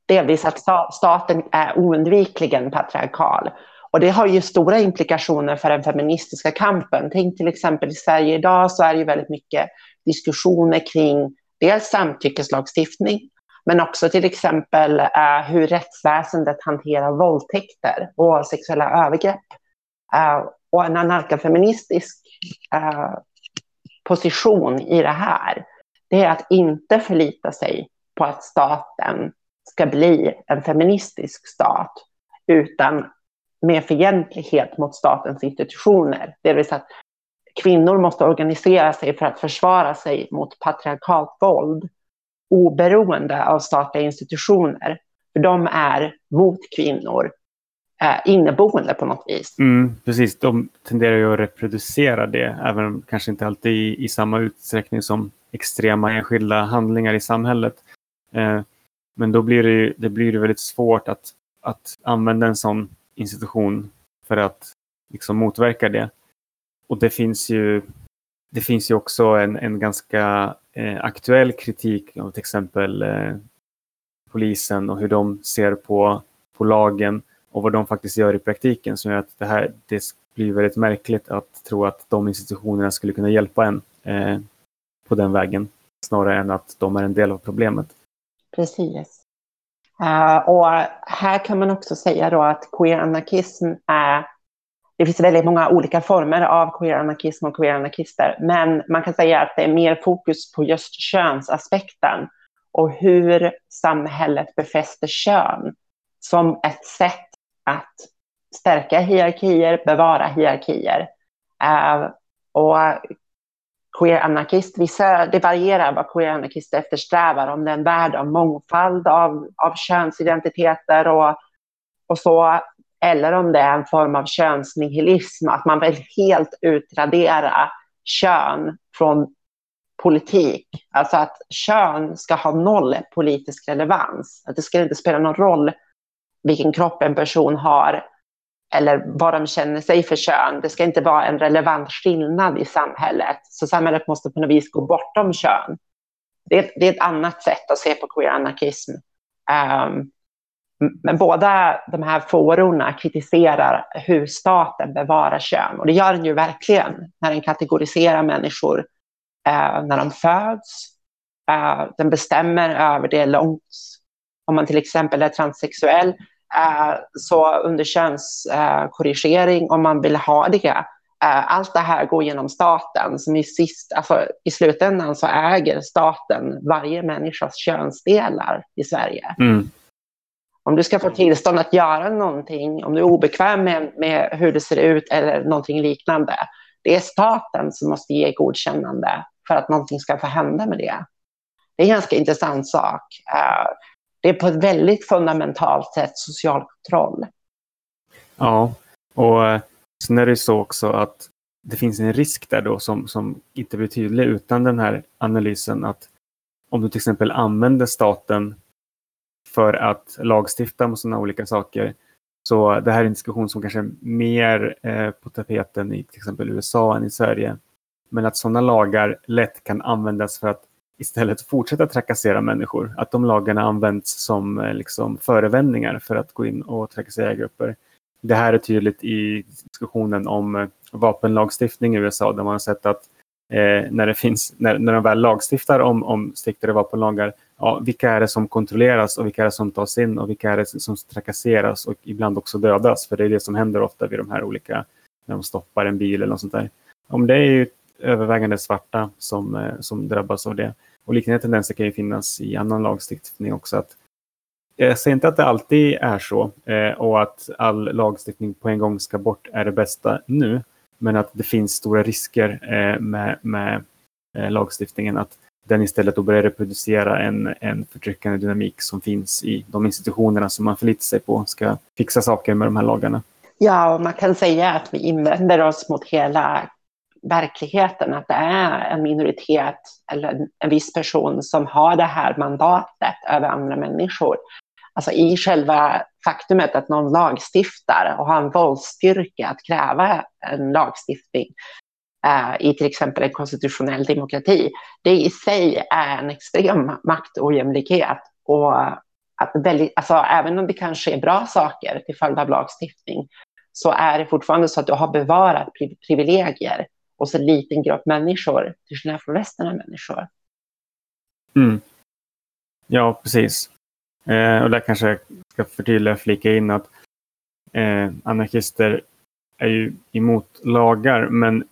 delvis att staten är oundvikligen patriarkal. Och det har ju stora implikationer för den feministiska kampen. Tänk till exempel i Sverige idag så är det ju väldigt mycket diskussioner kring dels samtyckeslagstiftning, men också till exempel eh, hur rättsväsendet hanterar våldtäkter och sexuella övergrepp. Eh, och en anarkafeministisk eh, position i det här, det är att inte förlita sig på att staten ska bli en feministisk stat, utan med fientlighet mot statens institutioner. Det vill säga att kvinnor måste organisera sig för att försvara sig mot patriarkalt våld, oberoende av statliga institutioner. För de är mot kvinnor, eh, inneboende på något vis. Mm, precis, de tenderar ju att reproducera det, även om kanske inte alltid i, i samma utsträckning som extrema enskilda handlingar i samhället. Eh, men då blir det, det blir väldigt svårt att, att använda en sån institution för att liksom motverka det. Och det finns ju, det finns ju också en, en ganska eh, aktuell kritik av till exempel eh, polisen och hur de ser på, på lagen och vad de faktiskt gör i praktiken som gör att det här det blir väldigt märkligt att tro att de institutionerna skulle kunna hjälpa en eh, på den vägen snarare än att de är en del av problemet. Precis. Uh, och här kan man också säga då att queer-anarkism är det finns väldigt många olika former av queer-anarkism och queer-anarkister, men man kan säga att det är mer fokus på just könsaspekten och hur samhället befäster kön som ett sätt att stärka hierarkier, bevara hierarkier. Uh, och queer-anarkist. Vissa, det varierar vad queer-anarkister eftersträvar, om det är en värld av mångfald av, av könsidentiteter och, och så, eller om det är en form av könsnihilism, att man vill helt utradera kön från politik. Alltså att kön ska ha noll politisk relevans. Att det ska inte spela någon roll vilken kropp en person har eller vad de känner sig för kön. Det ska inte vara en relevant skillnad i samhället. Så samhället måste på något vis gå bortom kön. Det är, det är ett annat sätt att se på queer-anarkism. Um, ehm, men båda de här fårorna kritiserar hur staten bevarar kön. Och det gör den ju verkligen när den kategoriserar människor eh, när de föds. Eh, den bestämmer över det långt. Om man till exempel är transsexuell eh, så under könskorrigering, eh, om man vill ha det. Eh, allt det här går genom staten. Som i, sist, alltså, I slutändan så äger staten varje människas könsdelar i Sverige. Mm. Om du ska få tillstånd att göra någonting, om du är obekväm med, med hur det ser ut eller någonting liknande, det är staten som måste ge godkännande för att någonting ska få hända med det. Det är en ganska intressant sak. Eh, det är på ett väldigt fundamentalt sätt social kontroll. Ja, och eh, sen är det så också att det finns en risk där då som, som inte blir tydlig utan den här analysen att om du till exempel använder staten för att lagstifta om sådana olika saker. Så det här är en diskussion som kanske är mer eh, på tapeten i till exempel USA än i Sverige. Men att sådana lagar lätt kan användas för att istället fortsätta trakassera människor. Att de lagarna används som eh, liksom, förevändningar för att gå in och trakassera grupper. Det här är tydligt i diskussionen om eh, vapenlagstiftning i USA där man har sett att eh, när, det finns, när, när de väl lagstiftar om, om striktare vapenlagar, ja, vilka är det som kontrolleras och vilka är det som tas in och vilka är det som trakasseras och ibland också dödas? För det är det som händer ofta vid de här olika, när de stoppar en bil eller något sånt där. Om det är ju övervägande svarta som, eh, som drabbas av det. Och liknande tendenser kan ju finnas i annan lagstiftning också. Att, eh, jag säger inte att det alltid är så eh, och att all lagstiftning på en gång ska bort är det bästa nu. Men att det finns stora risker eh, med, med eh, lagstiftningen. Att den istället börjar reproducera en, en förtryckande dynamik som finns i de institutionerna som man förlitar sig på ska fixa saker med de här lagarna. Ja, och man kan säga att vi invänder oss mot hela verkligheten, att det är en minoritet eller en viss person som har det här mandatet över andra människor. Alltså i själva faktumet att någon lagstiftar och har en våldsstyrka att kräva en lagstiftning Eh, i till exempel en konstitutionell demokrati, det i sig är en extrem maktojämlikhet. Och att väldigt, alltså, även om det kanske är bra saker till följd av lagstiftning, så är det fortfarande så att du har bevarat privilegier hos en liten grupp människor till skillnad från resten av människor. Mm. Ja, precis. Eh, och där kanske jag ska förtydliga och flika in att eh, anarkister är ju emot lagar, men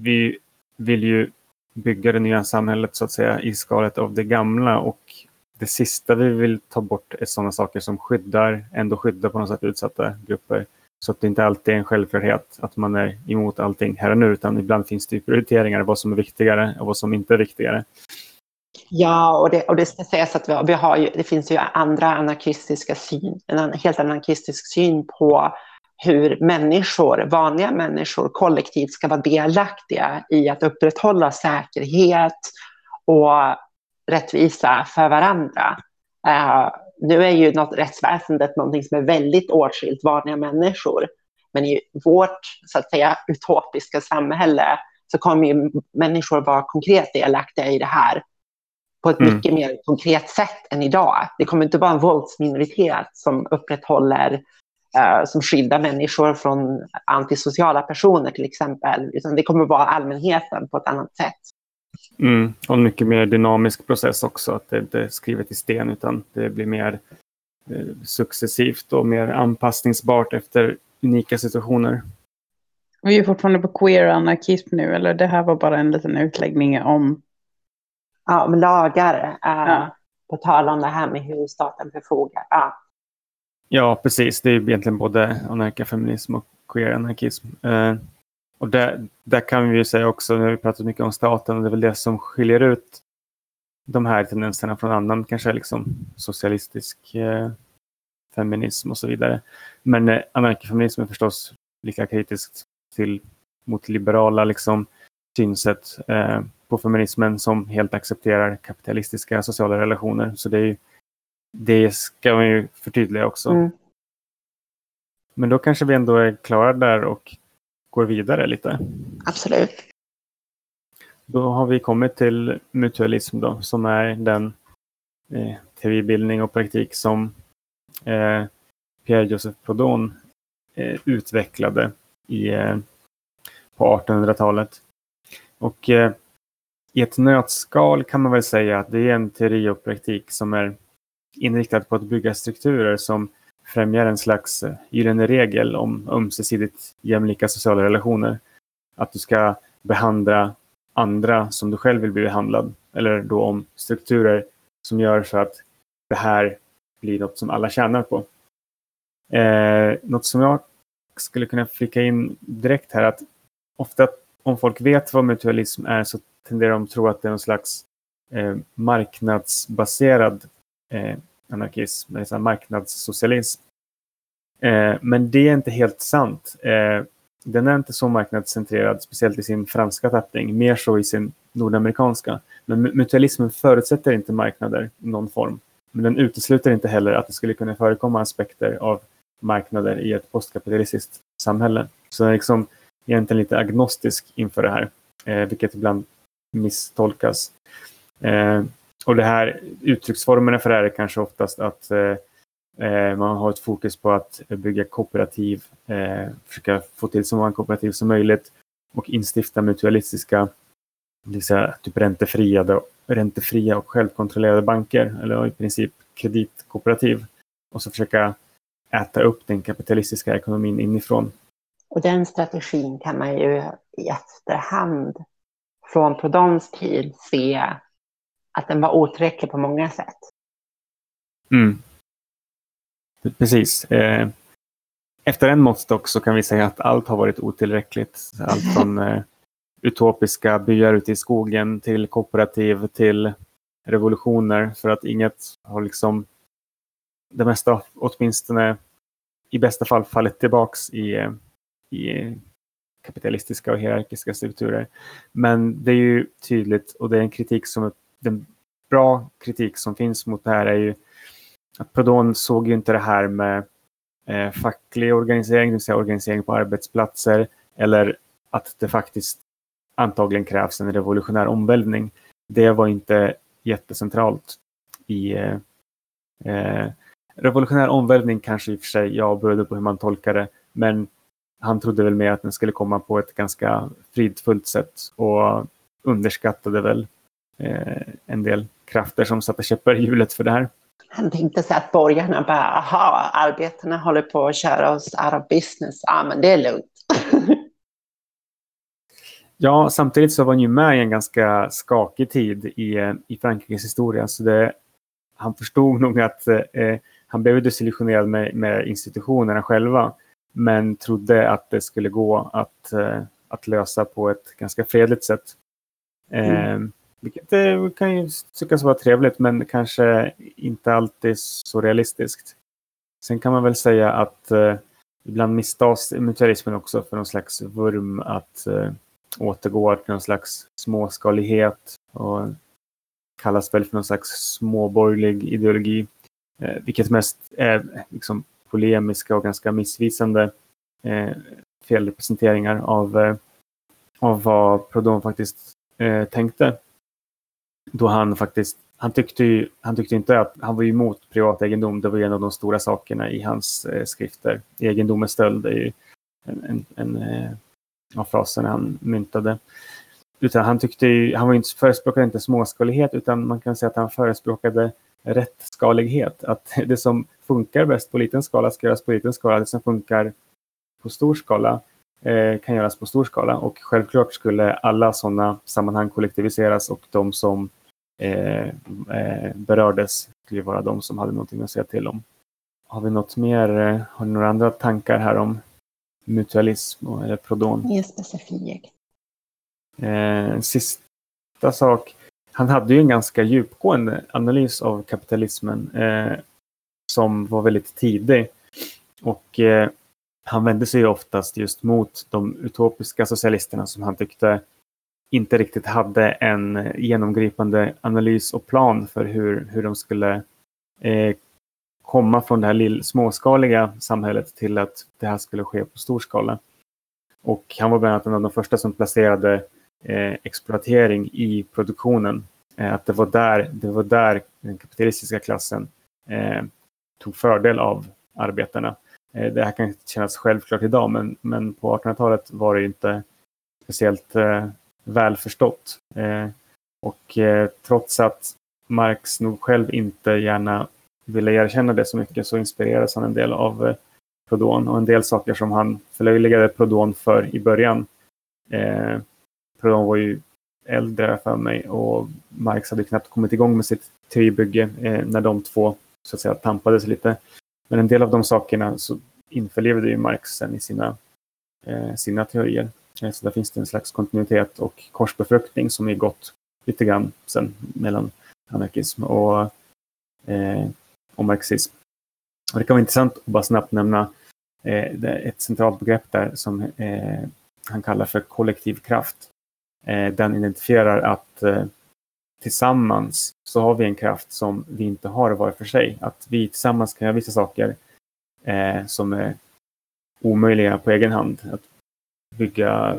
vi vill ju bygga det nya samhället så att säga i skalet av det gamla och det sista vi vill ta bort är sådana saker som skyddar, ändå skyddar på något sätt utsatta grupper. Så att det inte alltid är en självklarhet att man är emot allting här och nu, utan ibland finns det prioriteringar, vad som är viktigare och vad som inte är viktigare. Ja, och det, och det ska sägas att vi, vi har ju, det finns ju andra anarkistiska syn, en helt anarkistisk syn på hur människor, vanliga människor, kollektivt ska vara delaktiga i att upprätthålla säkerhet och rättvisa för varandra. Uh, nu är ju något, rättsväsendet någonting som är väldigt åtskilt vanliga människor. Men i vårt så att säga, utopiska samhälle så kommer ju människor vara konkret delaktiga i det här på ett mm. mycket mer konkret sätt än idag. Det kommer inte vara en våldsminoritet som upprätthåller, som skyddar människor från antisociala personer till exempel, utan det kommer vara allmänheten på ett annat sätt. Mm. Och en mycket mer dynamisk process också, att det inte är skrivet i sten utan det blir mer eh, successivt och mer anpassningsbart efter unika situationer. Vi är fortfarande på queer anarkism nu, eller det här var bara en liten utläggning om ja, om lagar, äh, ja. på tal om det här med hur staten förfogar. Ja, ja precis. Det är egentligen både anarkafeminism och queer-anarkism. Eh, och där, där kan vi ju säga också, nu har vi pratat mycket om staten, och det är väl det som skiljer ut de här tendenserna från annan, kanske liksom socialistisk eh, feminism och så vidare. Men eh, anarkafeminism är förstås lika kritiskt till, mot liberala liksom, synsätt eh, på feminismen som helt accepterar kapitalistiska sociala relationer. Så det, är, det ska man ju förtydliga också. Mm. Men då kanske vi ändå är klara där och går vidare lite. Absolut. Då har vi kommit till mutualism då, som är den eh, teoribildning och praktik som eh, Pierre-Joseph Proudhon eh, utvecklade i, eh, på 1800-talet. Och eh, i ett nötskal kan man väl säga att det är en teori och praktik som är inriktad på att bygga strukturer som främjar en slags eh, gyllene regel om ömsesidigt jämlika sociala relationer. Att du ska behandla andra som du själv vill bli behandlad. Eller då om strukturer som gör så att det här blir något som alla tjänar på. Eh, något som jag skulle kunna flika in direkt här att ofta om folk vet vad mutualism är så tenderar de att tro att det är någon slags eh, marknadsbaserad eh, anarkism, alltså marknadssocialism. Eh, men det är inte helt sant. Eh, den är inte så marknadscentrerad, speciellt i sin franska tappning, mer så i sin nordamerikanska. Men mutualismen förutsätter inte marknader i någon form. Men den utesluter inte heller att det skulle kunna förekomma aspekter av marknader i ett postkapitalistiskt samhälle. Så den är liksom egentligen lite agnostisk inför det här, eh, vilket ibland misstolkas. Eh, och det här uttrycksformerna för det här är kanske oftast att eh, eh, man har ett fokus på att bygga kooperativ, eh, försöka få till så många kooperativ som möjligt och instifta mutualistiska, det vill säga typ räntefria, räntefria och självkontrollerade banker, eller i princip kreditkooperativ. Och så försöka äta upp den kapitalistiska ekonomin inifrån. Och den strategin kan man ju i efterhand från Proudhons tid se att den var otillräcklig på många sätt. Mm. Precis. Eh, efter en måttstock så kan vi säga att allt har varit otillräckligt. Allt från eh, utopiska byar ute i skogen till kooperativ till revolutioner för att inget har liksom det mesta åtminstone i bästa fall fallit tillbaks i, eh, i kapitalistiska och hierarkiska strukturer. Men det är ju tydligt och det är en kritik som den bra kritik som finns mot det här är ju att Prodon såg ju inte det här med eh, facklig organisering, det vill säga organisering på arbetsplatser eller att det faktiskt antagligen krävs en revolutionär omvälvning. Det var inte jättecentralt i eh, eh, revolutionär omvälvning kanske i och för sig, ja, beroende på hur man tolkar det, men han trodde väl mer att den skulle komma på ett ganska fridfullt sätt och underskattade väl en del krafter som satte käppar i hjulet för det här. Han tänkte sig att borgarna bara, aha, arbetarna håller på att köra oss out of business, ja men det är lugnt. ja, samtidigt så var han ju med i en ganska skakig tid i, i Frankrikes historia, så det, han förstod nog att eh, han blev desillusionerad med, med institutionerna själva, men trodde att det skulle gå att, eh, att lösa på ett ganska fredligt sätt. Mm. Eh, vilket eh, kan ju tyckas vara trevligt men kanske inte alltid så realistiskt. Sen kan man väl säga att eh, ibland misstas mutualismen också för någon slags vurm att eh, återgå till någon slags småskalighet och kallas väl för någon slags småborgerlig ideologi. Eh, vilket mest är liksom polemiska och ganska missvisande eh, felrepresenteringar av, eh, av vad Proudhon faktiskt eh, tänkte då han faktiskt, han tyckte ju, han tyckte inte att, han var emot privat egendom, det var en av de stora sakerna i hans eh, skrifter. Egendom är stöld, är ju en, en, en eh, av fraserna han myntade. Utan han tyckte ju, han var inte, förespråkade inte småskalighet utan man kan säga att han förespråkade rättskalighet. Att det som funkar bäst på liten skala ska göras på liten skala, det som funkar på stor skala Eh, kan göras på stor skala och självklart skulle alla sådana sammanhang kollektiviseras och de som berördes skulle vara de som hade någonting att säga till om. Har vi något mer, eh, har ni några andra tankar här om mutualism eller prodon? Mer specifikt. Eh, sista sak, han hade ju en ganska djupgående analys av kapitalismen eh, som var väldigt tidig. Och eh, han vände sig oftast just mot de utopiska socialisterna som han tyckte inte riktigt hade en genomgripande analys och plan för hur, hur de skulle eh, komma från det här lill, småskaliga samhället till att det här skulle ske på stor skala. Och han var bland annat en av de första som placerade eh, exploatering i produktionen. Eh, att det var, där, det var där den kapitalistiska klassen eh, tog fördel av arbetarna. Eh, det här kan kännas självklart idag, men, men på 1800-talet var det inte speciellt eh, väl välförstått. Eh, och eh, trots att Marx nog själv inte gärna ville erkänna det så mycket så inspirerades han en del av eh, Proudhon och en del saker som han förlöjligade Proudhon för i början. Eh, Proudhon var ju äldre för mig och Marx hade knappt kommit igång med sitt teoribygge eh, när de två så att säga tampades lite. Men en del av de sakerna så införlivade ju Marx sen i sina, eh, sina teorier. Så där finns det en slags kontinuitet och korsbefruktning som är gått lite grann sen mellan anarkism och, eh, och marxism. Och det kan vara intressant att bara snabbt nämna eh, ett centralt begrepp där som eh, han kallar för kollektiv kraft. Eh, den identifierar att eh, tillsammans så har vi en kraft som vi inte har var för sig. Att vi tillsammans kan göra vissa saker eh, som är omöjliga på egen hand. Att bygga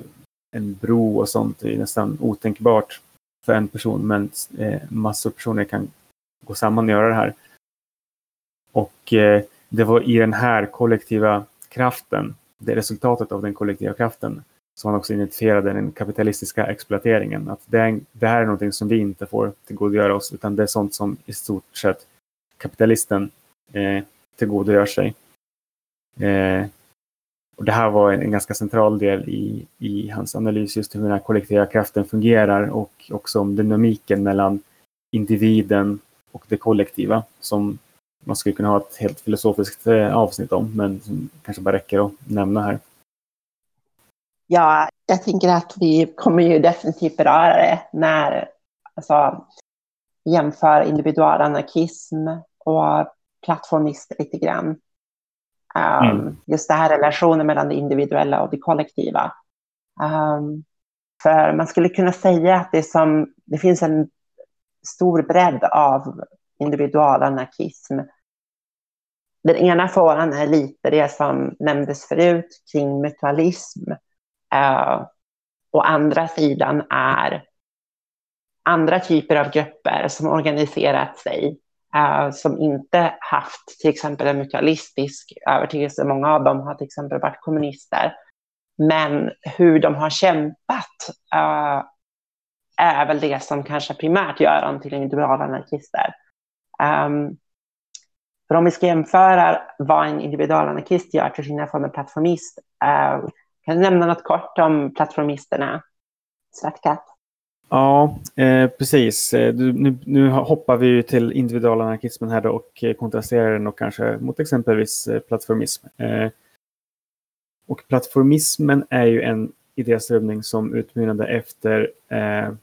en bro och sånt är nästan otänkbart för en person, men eh, massor av personer kan gå samman och göra det här. Och eh, det var i den här kollektiva kraften, det resultatet av den kollektiva kraften, som man också identifierade den kapitalistiska exploateringen. Att det, är, det här är någonting som vi inte får tillgodogöra oss, utan det är sånt som i stort sett kapitalisten eh, tillgodogör sig. Eh, och det här var en, en, ganska central del i, i hans analys, just hur den här kollektiva kraften fungerar och också om dynamiken mellan individen och det kollektiva som man skulle kunna ha ett helt filosofiskt eh, avsnitt om, men som kanske bara räcker att nämna här. Ja, jag tänker att vi kommer ju definitivt beröra det när alltså, jämför individualanarkism och plattformister lite grann. Um, mm. Just det här relationen mellan det individuella och det kollektiva. Um, för man skulle kunna säga att det, som, det finns en stor bredd av individualanarkism. Den ena fåran är lite det som nämndes förut kring mutualism. Uh, och andra sidan är andra typer av grupper som organiserat sig Eh, som inte haft till exempel en mutualistisk övertygelse. Många av dem har till exempel varit kommunister. Men hur de har kämpat uh, är väl det som kanske primärt gör dem till individualanarkister. Um, ehm, för om vi ska jämföra vad en individualanarkist gör till skillnad från en plattformist, uh, kan du nämna något kort om plattformisterna? Svartkatt? Ja, eh, precis. Eh, du, nu, nu, hoppar vi till individualanarkismen här då och eh, kontrasterar den och kanske mot exempelvis eh, plattformism. Eh, och plattformismen är ju en idéströmning som utmynnade efter eh,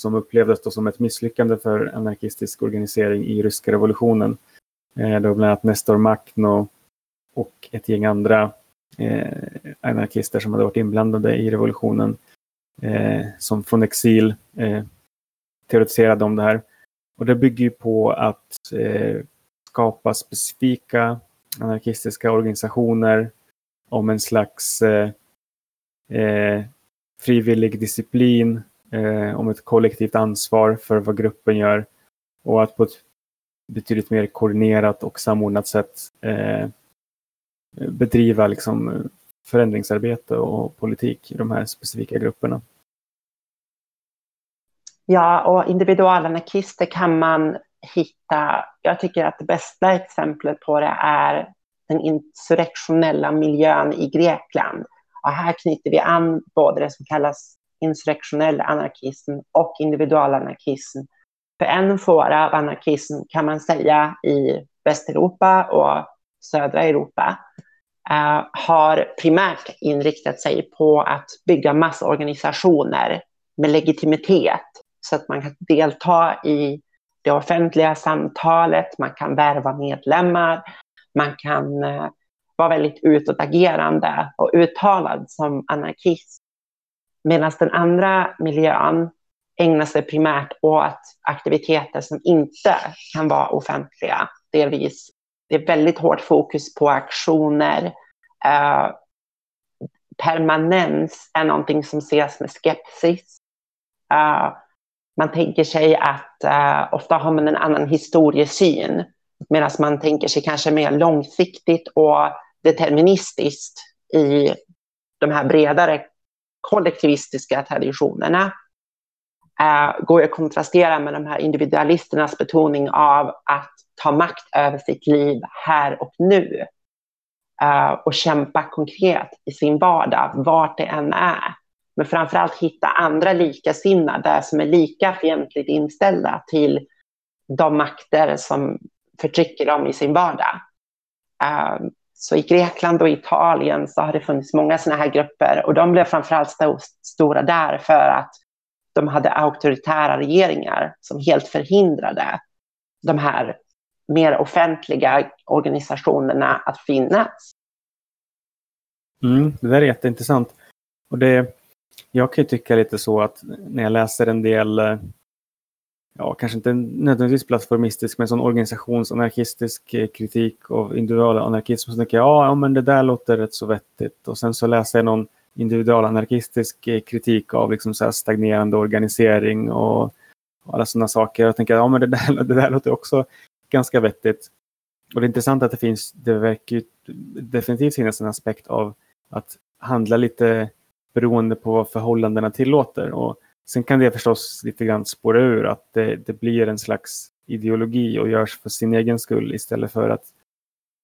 som upplevdes då som ett misslyckande för anarkistisk organisering i ryska revolutionen. Eh, då bland annat Nestor Makhno och ett gäng andra eh, anarkister som hade varit inblandade i revolutionen eh, som från exil eh, teoretiserade om det här. Och det bygger ju på att eh, skapa specifika anarkistiska organisationer om en slags eh, eh, frivillig disciplin, eh, om ett kollektivt ansvar för vad gruppen gör och att på ett betydligt mer koordinerat och samordnat sätt eh, bedriva liksom, förändringsarbete och politik i de här specifika grupperna. Ja, och individualanarkister kan man hitta. Jag tycker att det bästa exemplet på det är den insurrektionella miljön i Grekland. Och här knyter vi an både det som kallas insurrektionell anarkism och individualanarkism. För en fåra av anarkism kan man säga i Västeuropa och södra Europa Eh, har primärt inriktat sig på att bygga massorganisationer med legitimitet så att man kan delta i det offentliga samtalet, man kan värva medlemmar, man kan eh, vara väldigt utåtagerande och uttalad som anarkist. Medan den andra miljön ägnar sig primärt åt aktiviteter som inte kan vara offentliga. Delvis det är väldigt hårt fokus på aktioner. Eh, permanens är någonting som ses med skepsis. Eh, man tänker sig att eh, ofta har man en annan historiesyn Medan man tänker sig kanske mer långsiktigt och deterministiskt i de här bredare kollektivistiska traditionerna eh, går att kontrastera med de här individualisternas betoning av att ta makt över sitt liv här och nu eh, och kämpa konkret i sin vardag, vart det än är. Men framförallt hitta andra likasinnade som är lika fientligt inställda till de makter som förtrycker dem i sin vardag. Uh, så i Grekland och Italien så har det funnits många sådana här grupper och de blev framförallt st stora där för att de hade auktoritära regeringar som helt förhindrade de här mer offentliga organisationerna att finnas. Mm, det där är jätteintressant. Och det, jag kan ju tycka lite så att när jag läser en del, eh, ja kanske inte nödvändigtvis plattformistisk, men sån organisationsanarkistisk eh, kritik av individualanarkism, så tänker jag ja, men det där låter rätt så vettigt. Och sen så läser jag någon individualanarkistisk kritik av liksom så stagnerande organisering och, och alla sådana saker. Jag tänker ja, men det där, det där låter också ganska vettigt. Och det är intressant att det finns, det verkar definitivt finnas en aspekt av att handla lite beroende på vad förhållandena tillåter. Och sen kan det förstås lite grann spåra ur att det, det blir en slags ideologi och görs för sin egen skull istället för att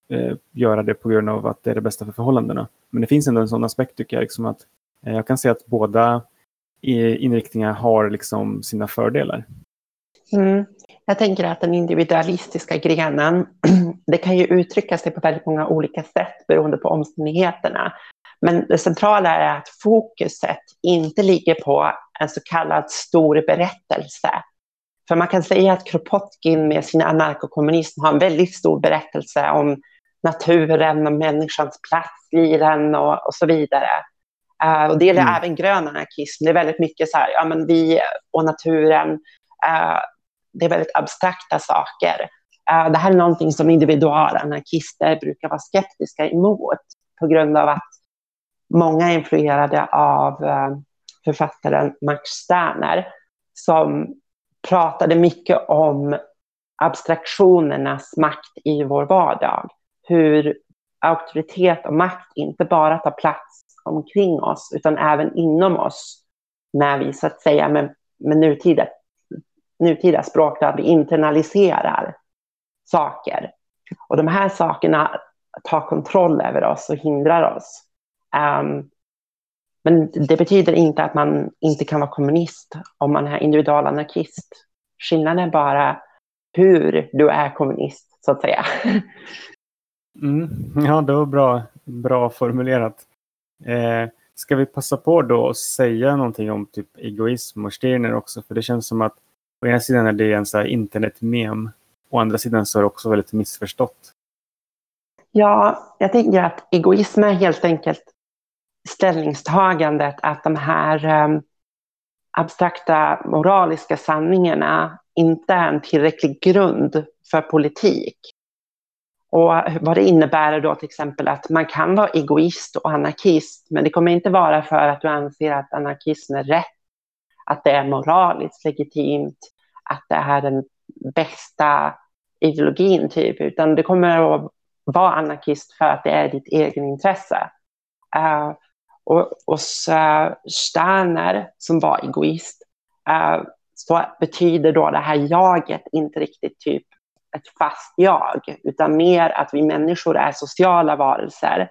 eh, göra det på grund av att det är det bästa för förhållandena. Men det finns ändå en sån aspekt tycker jag, liksom att eh, jag kan se att båda inriktningar har liksom sina fördelar. Mm. Jag tänker att den individualistiska grenen, det kan ju uttrycka sig på väldigt många olika sätt beroende på omständigheterna. Men det centrala är att fokuset inte ligger på en så kallad stor berättelse. För man kan säga att Kropotkin med sin anarkokommunism har en väldigt stor berättelse om naturen och människans plats i den och, och så vidare. Uh, och det gäller mm. även grön anarkism. Det är väldigt mycket så här, ja men vi och naturen, uh, det är väldigt abstrakta saker. Uh, det här är någonting som individualanarkister brukar vara skeptiska emot på grund av att många är influerade av författaren Max Sterner som pratade mycket om abstraktionernas makt i vår vardag hur auktoritet och makt inte bara tar plats omkring oss utan även inom oss när vi så att säga med, med nutida, nutida språk där vi internaliserar saker. Och de här sakerna tar kontroll över oss och hindrar oss. Um, men det betyder inte att man inte kan vara kommunist om man är individualanarkist. Skillnaden är bara hur du är kommunist, så att säga. Mm, ja, det var bra, bra formulerat. Eh, ska vi passa på då att säga någonting om typ egoism och Stirner också? För det känns som att å ena sidan är det en så här internetmem. Å andra sidan så är det också väldigt missförstått. Ja, jag tänker att egoism är helt enkelt ställningstagandet att de här um, abstrakta moraliska sanningarna inte är en tillräcklig grund för politik. Och vad det innebär då till exempel att man kan vara egoist och anarkist, men det kommer inte vara för att du anser att anarkism är rätt, att det är moraliskt legitimt, att det är den bästa ideologin, typ, utan det kommer att vara anarkist för att det är ditt egen intresse. Uh, och hos uh, Sterner, som var egoist, uh, så betyder då det här jaget inte riktigt typ ett fast jag, utan mer att vi människor är sociala varelser.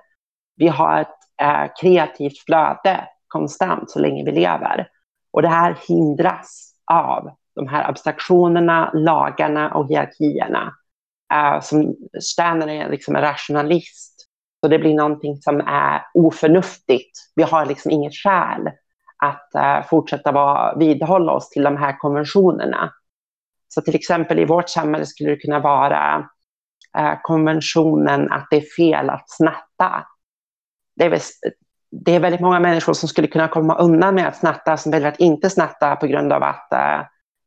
Vi har ett eh, kreativt flöde konstant så länge vi lever. Och det här hindras av de här abstraktionerna, lagarna och hierarkierna. Eh, som Sterner är liksom en rationalist. Så det blir någonting som är oförnuftigt. Vi har liksom inget skäl att eh, fortsätta vara, vidhålla oss till de här konventionerna. Så till exempel i vårt samhälle skulle det kunna vara eh, konventionen att det är fel att snatta. Det är, väl, det är väldigt många människor som skulle kunna komma undan med att snatta som väljer att inte snatta på grund av att eh,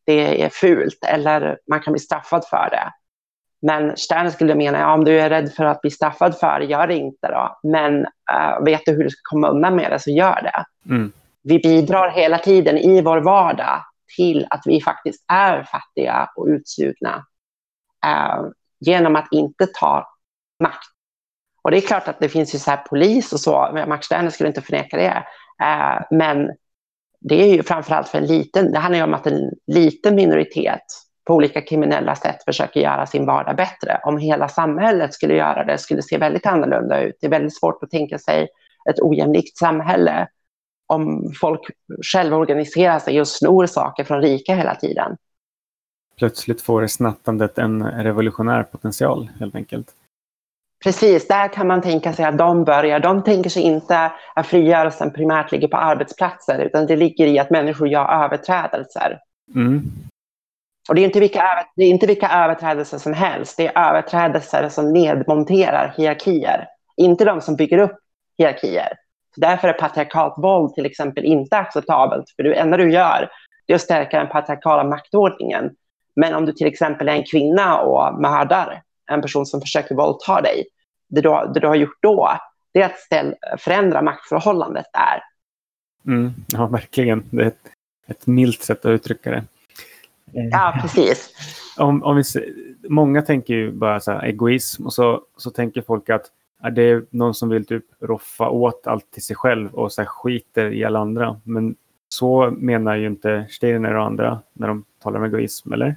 det är fult eller man kan bli straffad för det. Men Stern skulle mena, ja, om du är rädd för att bli straffad för det, gör det inte då. Men uh, vet du hur du ska komma undan med det, så gör det. Mm. Vi bidrar hela tiden i vår vardag till att vi faktiskt är fattiga och utsugna eh, genom att inte ta makt. Och det är klart att det finns ju så här polis och så, Max Sterner skulle inte förneka det. Eh, men det är ju framförallt för en liten, det handlar ju om att en liten minoritet på olika kriminella sätt försöker göra sin vardag bättre. Om hela samhället skulle göra det skulle det se väldigt annorlunda ut. Det är väldigt svårt att tänka sig ett ojämlikt samhälle om folk själva organiserar sig och snor saker från rika hela tiden. Plötsligt får snattandet en revolutionär potential helt enkelt. Precis, där kan man tänka sig att de börjar. De tänker sig inte att frigörelsen primärt ligger på arbetsplatser, utan det ligger i att människor gör överträdelser. Mm. Och det är, inte vilka, det är inte vilka överträdelser som helst. Det är överträdelser som nedmonterar hierarkier. Inte de som bygger upp hierarkier. Därför är patriarkalt våld till exempel inte acceptabelt. För det enda du gör är att stärka den patriarkala maktordningen. Men om du till exempel är en kvinna och mördar en person som försöker våldta dig, det du, det du har gjort då det är att ställ, förändra maktförhållandet där. Mm, ja, verkligen. Det är ett, ett milt sätt att uttrycka det. Ja, precis. om, om vi, många tänker ju bara så här, egoism och så, så tänker folk att det är någon som vill typ roffa åt allt till sig själv och så skiter i alla andra. Men så menar ju inte Steiner och andra när de talar om egoism, eller?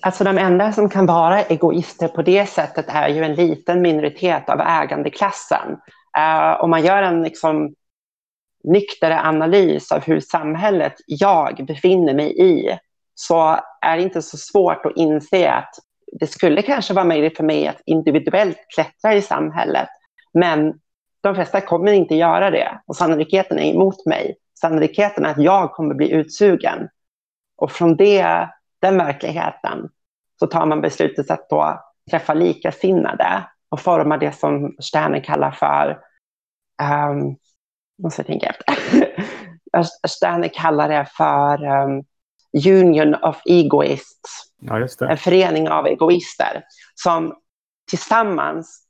Alltså de enda som kan vara egoister på det sättet är ju en liten minoritet av ägandeklassen. Uh, om man gör en liksom, nykter analys av hur samhället jag befinner mig i så är det inte så svårt att inse att det skulle kanske vara möjligt för mig att individuellt klättra i samhället. Men de flesta kommer inte göra det och sannolikheten är emot mig. Sannolikheten är att jag kommer bli utsugen. Och från det, den verkligheten så tar man beslutet att då träffa likasinnade och forma det som Sterner kallar för ehm, um, måste jag tänka efter. Sterner kallar det för um, Union of Egoists. Ja, en förening av egoister som tillsammans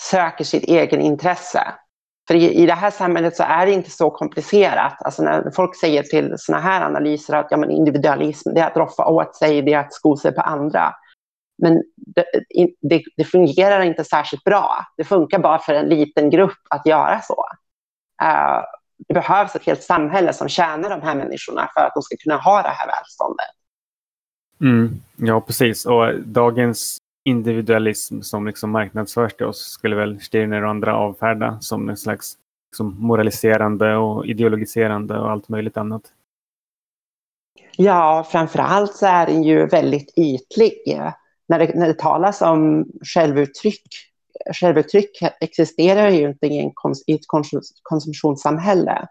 söker sitt egen intresse. För i, i det här samhället så är det inte så komplicerat. Alltså när folk säger till sådana här analyser att ja, men individualism det är att roffa åt sig, det är att sko sig på andra. Men det, det, det, fungerar inte särskilt bra. Det funkar bara för en liten grupp att göra så. Uh, det behövs ett helt samhälle som tjänar de här människorna för att de ska kunna ha det här välståndet. Mm, ja, precis. Och dagens individualism som liksom marknadsförs till oss skulle väl Stirner och andra avfärda som en slags liksom moraliserande och ideologiserande och allt möjligt annat. Ja, framför allt så är den ju väldigt ytlig. När det, när det talas om självuttryck, självuttryck existerar ju inte i, en kons, i ett konsumtionssamhälle.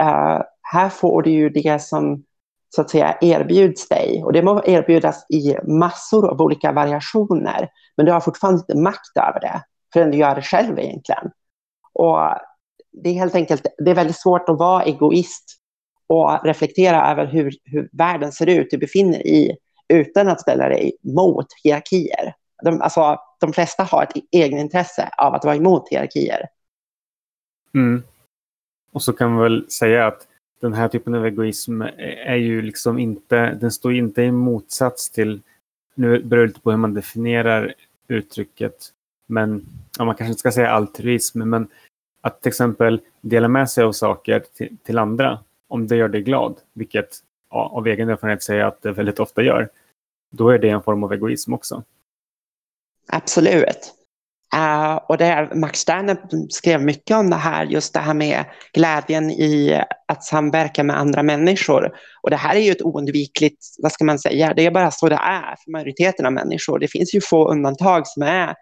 Uh, här får du ju det som så att säga erbjuds dig. Och det må erbjudas i massor av olika variationer, men du har fortfarande inte makt över det förrän du gör det själv egentligen. Och det är helt enkelt det är väldigt svårt att vara egoist och reflektera över hur, hur världen ser ut du befinner i utan att ställa dig mot hierarkier. De, alltså, de flesta har ett egenintresse av att vara emot hierarkier. Mm. Och så kan man väl säga att den här typen av egoism är ju liksom inte, den står inte i motsats till, nu beror det lite på hur man definierar uttrycket, men ja, man kanske inte ska säga altruism, men att till exempel dela med sig av saker till, till andra, om det gör dig glad, vilket ja, av egen erfarenhet säger jag att det väldigt ofta gör, då är det en form av egoism också. Absolut. Uh, och det, Max Sterner skrev mycket om det här, just det här med glädjen i att samverka med andra människor. Och det här är ju ett oundvikligt, vad ska man säga, det är bara så det är för majoriteten av människor. Det finns ju få undantag som är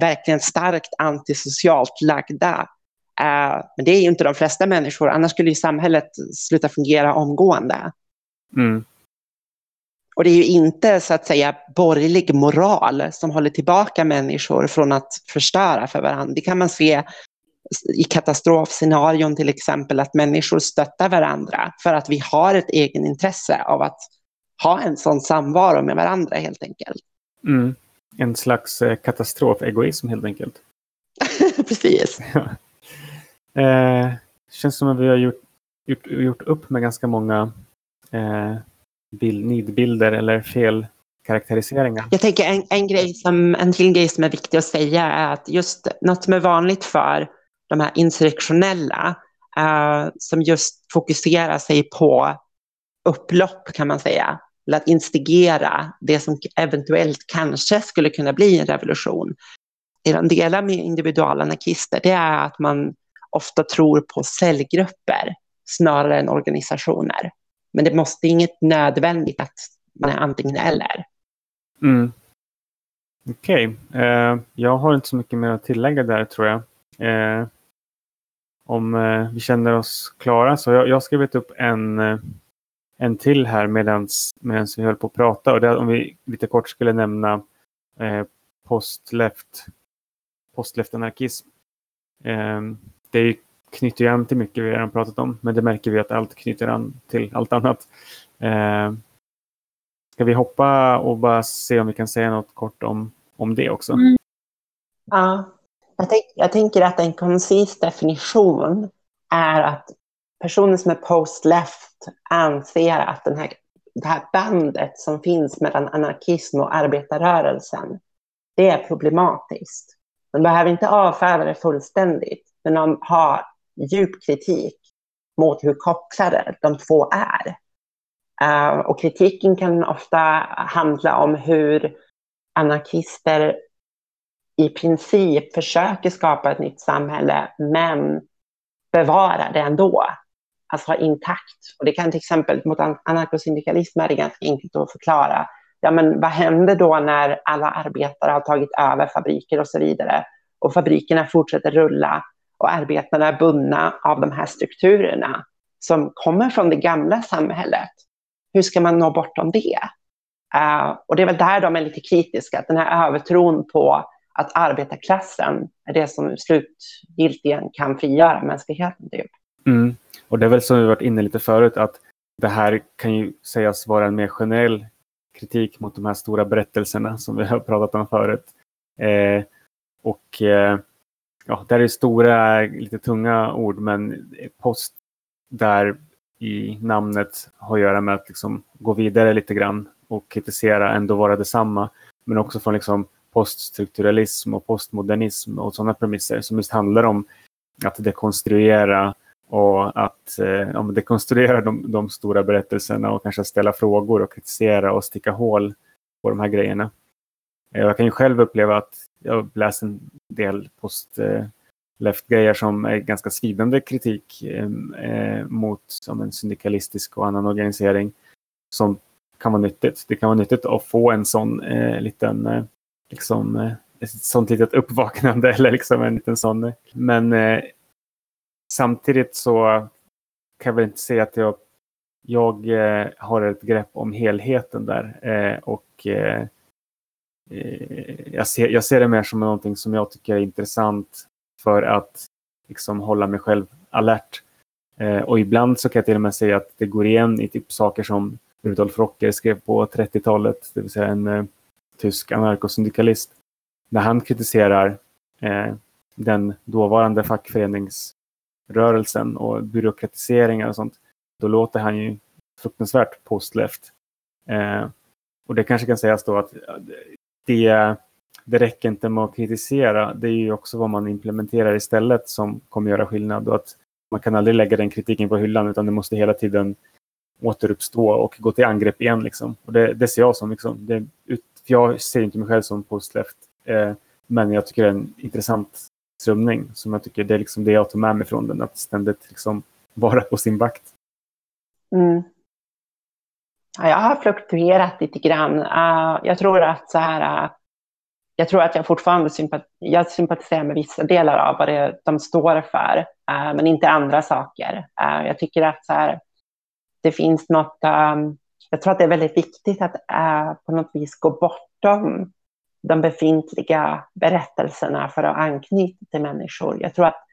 verkligen starkt antisocialt lagda. Uh, men det är ju inte de flesta människor, annars skulle ju samhället sluta fungera omgående. Mm. Och det är ju inte så att säga borgerlig moral som håller tillbaka människor från att förstöra för varandra. Det kan man se i katastrofscenarion till exempel, att människor stöttar varandra för att vi har ett egenintresse av att ha en sån samvaro med varandra helt enkelt. Mm. En slags eh, katastrofegoism helt enkelt. Precis. eh, känns som att vi har gjort, gjort, gjort upp med ganska många eh, bild, nidbilder eller fel karaktäriseringar. Jag tänker en, en, grej som, en till grej som är viktig att säga är att just något som är vanligt för de här insurrektionella uh, som just fokuserar sig på upplopp kan man säga, eller att instigera det som eventuellt kanske skulle kunna bli en revolution. Det de delar med individualanarkister det är att man ofta tror på cellgrupper snarare än organisationer. Men det måste inget nödvändigt att man är antingen eller. Mm. Okej, okay. eh, jag har inte så mycket mer att tillägga där tror jag. Eh, om eh, vi känner oss klara så jag, jag har skrivit upp en, eh, en till här medan vi höll på att prata. Och det, om vi lite kort skulle nämna eh, post-left post anarkism. Eh, knyter ju an till mycket vi redan pratat om, men det märker vi att allt knyter an till allt annat. Eh, ska vi hoppa och bara se om vi kan säga något kort om, om det också? Mm. Ja, jag, tänk, jag tänker att en koncis definition är att personer som är post-left anser att den här, det här bandet som finns mellan anarkism och arbetarrörelsen, det är problematiskt. De behöver inte avfärda det fullständigt, men de har djup kritik mot hur kopplade de två är. Uh, och kritiken kan ofta handla om hur anarkister i princip försöker skapa ett nytt samhälle, men bevara det ändå. Alltså intakt. Och det kan till exempel mot anarkosyndikalism är det ganska enkelt att förklara. Ja, men vad händer då när alla arbetare har tagit över fabriker och så vidare och fabrikerna fortsätter rulla och arbetarna är bundna av de här strukturerna som kommer från det gamla samhället. Hur ska man nå bortom det? Uh, och det är väl där de är lite kritiska, att den här övertron på att arbetarklassen är det som slutgiltigen kan frigöra mänskligheten. Typ. Mm. Och det är väl som vi varit inne lite förut, att det här kan ju sägas vara en mer generell kritik mot de här stora berättelserna som vi har pratat om förut. Eh, och eh, ja, där är stora, lite tunga ord, men post där i namnet har att göra med att liksom gå vidare lite grann och kritisera, ändå vara detsamma. Men också från liksom poststrukturalism och postmodernism och sådana premisser som just handlar om att dekonstruera och att eh, ja, dekonstruera de, de, stora berättelserna och kanske ställa frågor och kritisera och sticka hål på de här grejerna. Jag kan ju själv uppleva att jag läser en del post eh, left-grejer som är ganska svidande kritik eh, eh, mot som en syndikalistisk och annan organisering som kan vara nyttigt. Det kan vara nyttigt att få en sån eh, liten, eh, liksom, eh, ett sånt litet uppvaknande eller liksom en liten sån. Eh, men eh, samtidigt så kan jag väl inte säga att jag, jag eh, har ett grepp om helheten där eh, och Eh, jag ser, jag ser det mer som någonting som jag tycker är intressant för att liksom hålla mig själv alert. Eh, och ibland så kan jag till och med säga att det går igen i typ saker som Rudolf Rocker skrev på 30-talet, det vill säga en eh, tysk anarkosyndikalist. När han kritiserar eh, den dåvarande fackföreningsrörelsen och byråkratiseringar och sånt, då låter han ju fruktansvärt postleft. Eh, och det kanske kan sägas då att det det räcker inte med att kritisera. Det är ju också vad man implementerar istället som kommer göra skillnad. Och att man kan aldrig lägga den kritiken på hyllan utan det måste hela tiden återuppstå och gå till angrepp igen. Liksom. Och det, det ser jag som. Liksom, det, jag ser inte mig själv som postleft. Eh, men jag tycker det är en intressant strömning som jag tycker det är liksom det jag tar med mig från den. Att ständigt liksom vara på sin vakt. Mm. Ja, jag har fluktuerat lite grann. Uh, jag tror att så här, uh, jag tror att jag fortfarande sympat jag sympatiserar med vissa delar av vad det, de står för, uh, men inte andra saker. Uh, jag tycker att så här, det finns något, um, jag tror att det är väldigt viktigt att uh, på något vis gå bortom de befintliga berättelserna för att anknyta till människor. Jag tror att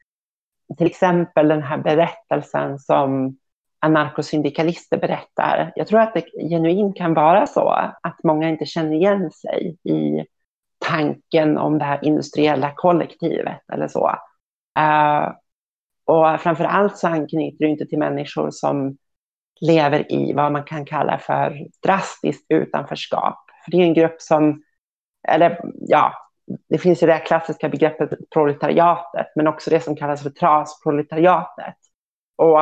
till exempel den här berättelsen som anarkosyndikalister berättar, jag tror att det genuint kan vara så att många inte känner igen sig i tanken om det här industriella kollektivet eller så. Uh, och framför allt så anknyter det inte till människor som lever i vad man kan kalla för drastiskt utanförskap. För det är en grupp som, eller ja, det finns ju det klassiska begreppet proletariatet, men också det som kallas för trasproletariatet. Och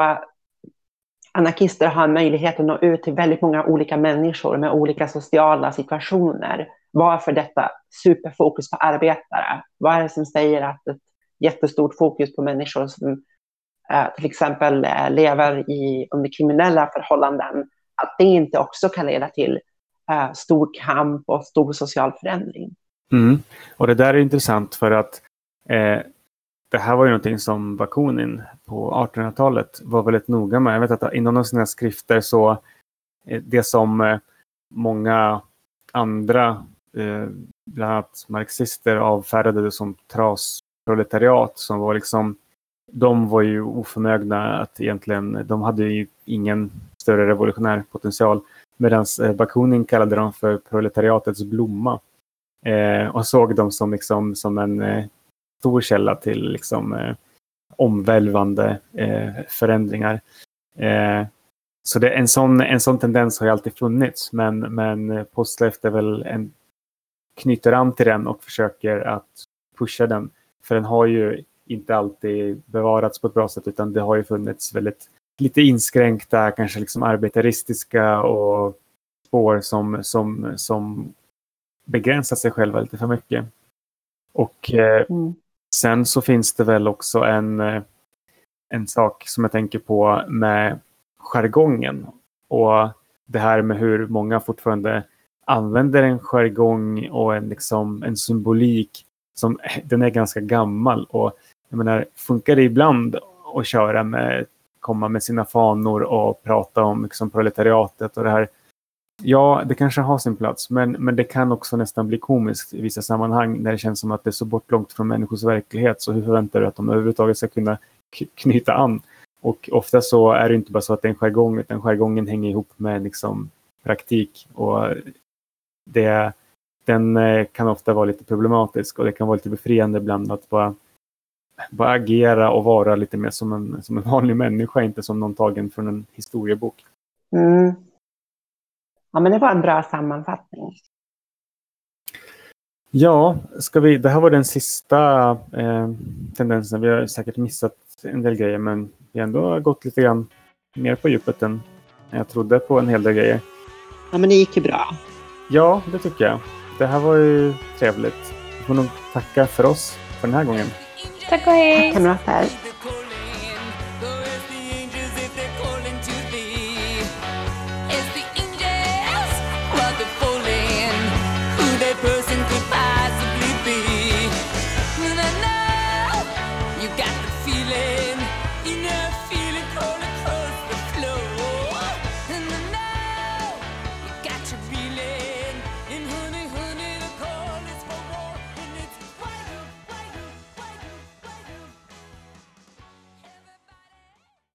anarkister har möjlighet att nå ut till väldigt många olika människor med olika sociala situationer. Varför detta superfokus på arbetare? Vad är det som säger att ett jättestort fokus på människor som eh, till exempel eh, lever i, under kriminella förhållanden, att det inte också kan leda till eh, stor kamp och stor social förändring? Mm. Och det där är intressant för att eh, det här var ju någonting som Bakunin på 1800-talet var väldigt noga med. Jag vet att inom sina skrifter så eh, det som eh, många andra, eh, bland annat marxister, avfärdade som trasproletariat som var liksom de var ju oförmögna att egentligen, de hade ju ingen större revolutionär potential. Medan Bakunin kallade dem för proletariatets blomma. Eh, och såg dem som, liksom, som en eh, stor källa till liksom, eh, omvälvande eh, förändringar. Eh, så det, en, sån, en sån tendens har ju alltid funnits, men, men Postlift är väl en, knyter an till den och försöker att pusha den. För den har ju inte alltid bevarats på ett bra sätt, utan det har ju funnits väldigt lite inskränkta, kanske liksom arbetaristiska och spår som, som, som begränsar sig själva lite för mycket. Och eh, mm sen så finns det väl också en, eh, en sak som jag tänker på med jargongen. Och det här med hur många fortfarande använder en jargong och en, liksom, en symbolik som den är ganska gammal. Och jag menar, funkar det ibland att köra med, komma med sina fanor och prata om liksom, proletariatet och det här Ja, det kanske har sin plats, men, men det kan också nästan bli komiskt i vissa sammanhang när det känns som att det är så bortlångt från människors verklighet. Så hur förväntar du att de överhuvudtaget ska kunna knyta an? Och ofta så är det inte bara så att det är en jargong, utan jargongen hänger ihop med liksom praktik. Och det, den eh, kan ofta vara lite problematisk och det kan vara lite befriande ibland att bara, bara agera och vara lite mer som en, som en vanlig människa, inte som någon tagen från en historiebok. Mm. Ja, men det var en bra sammanfattning. Ja, ska vi, det här var den sista eh, tendensen. Vi har säkert missat en del grejer, men vi har ändå gått lite grann mer på djupet än jag trodde på en hel del grejer. Ja, men det gick ju bra. Ja, det tycker jag. Det här var ju trevligt. Vi får nog tacka för oss för den här gången. Tack och hej! Tack kamrater.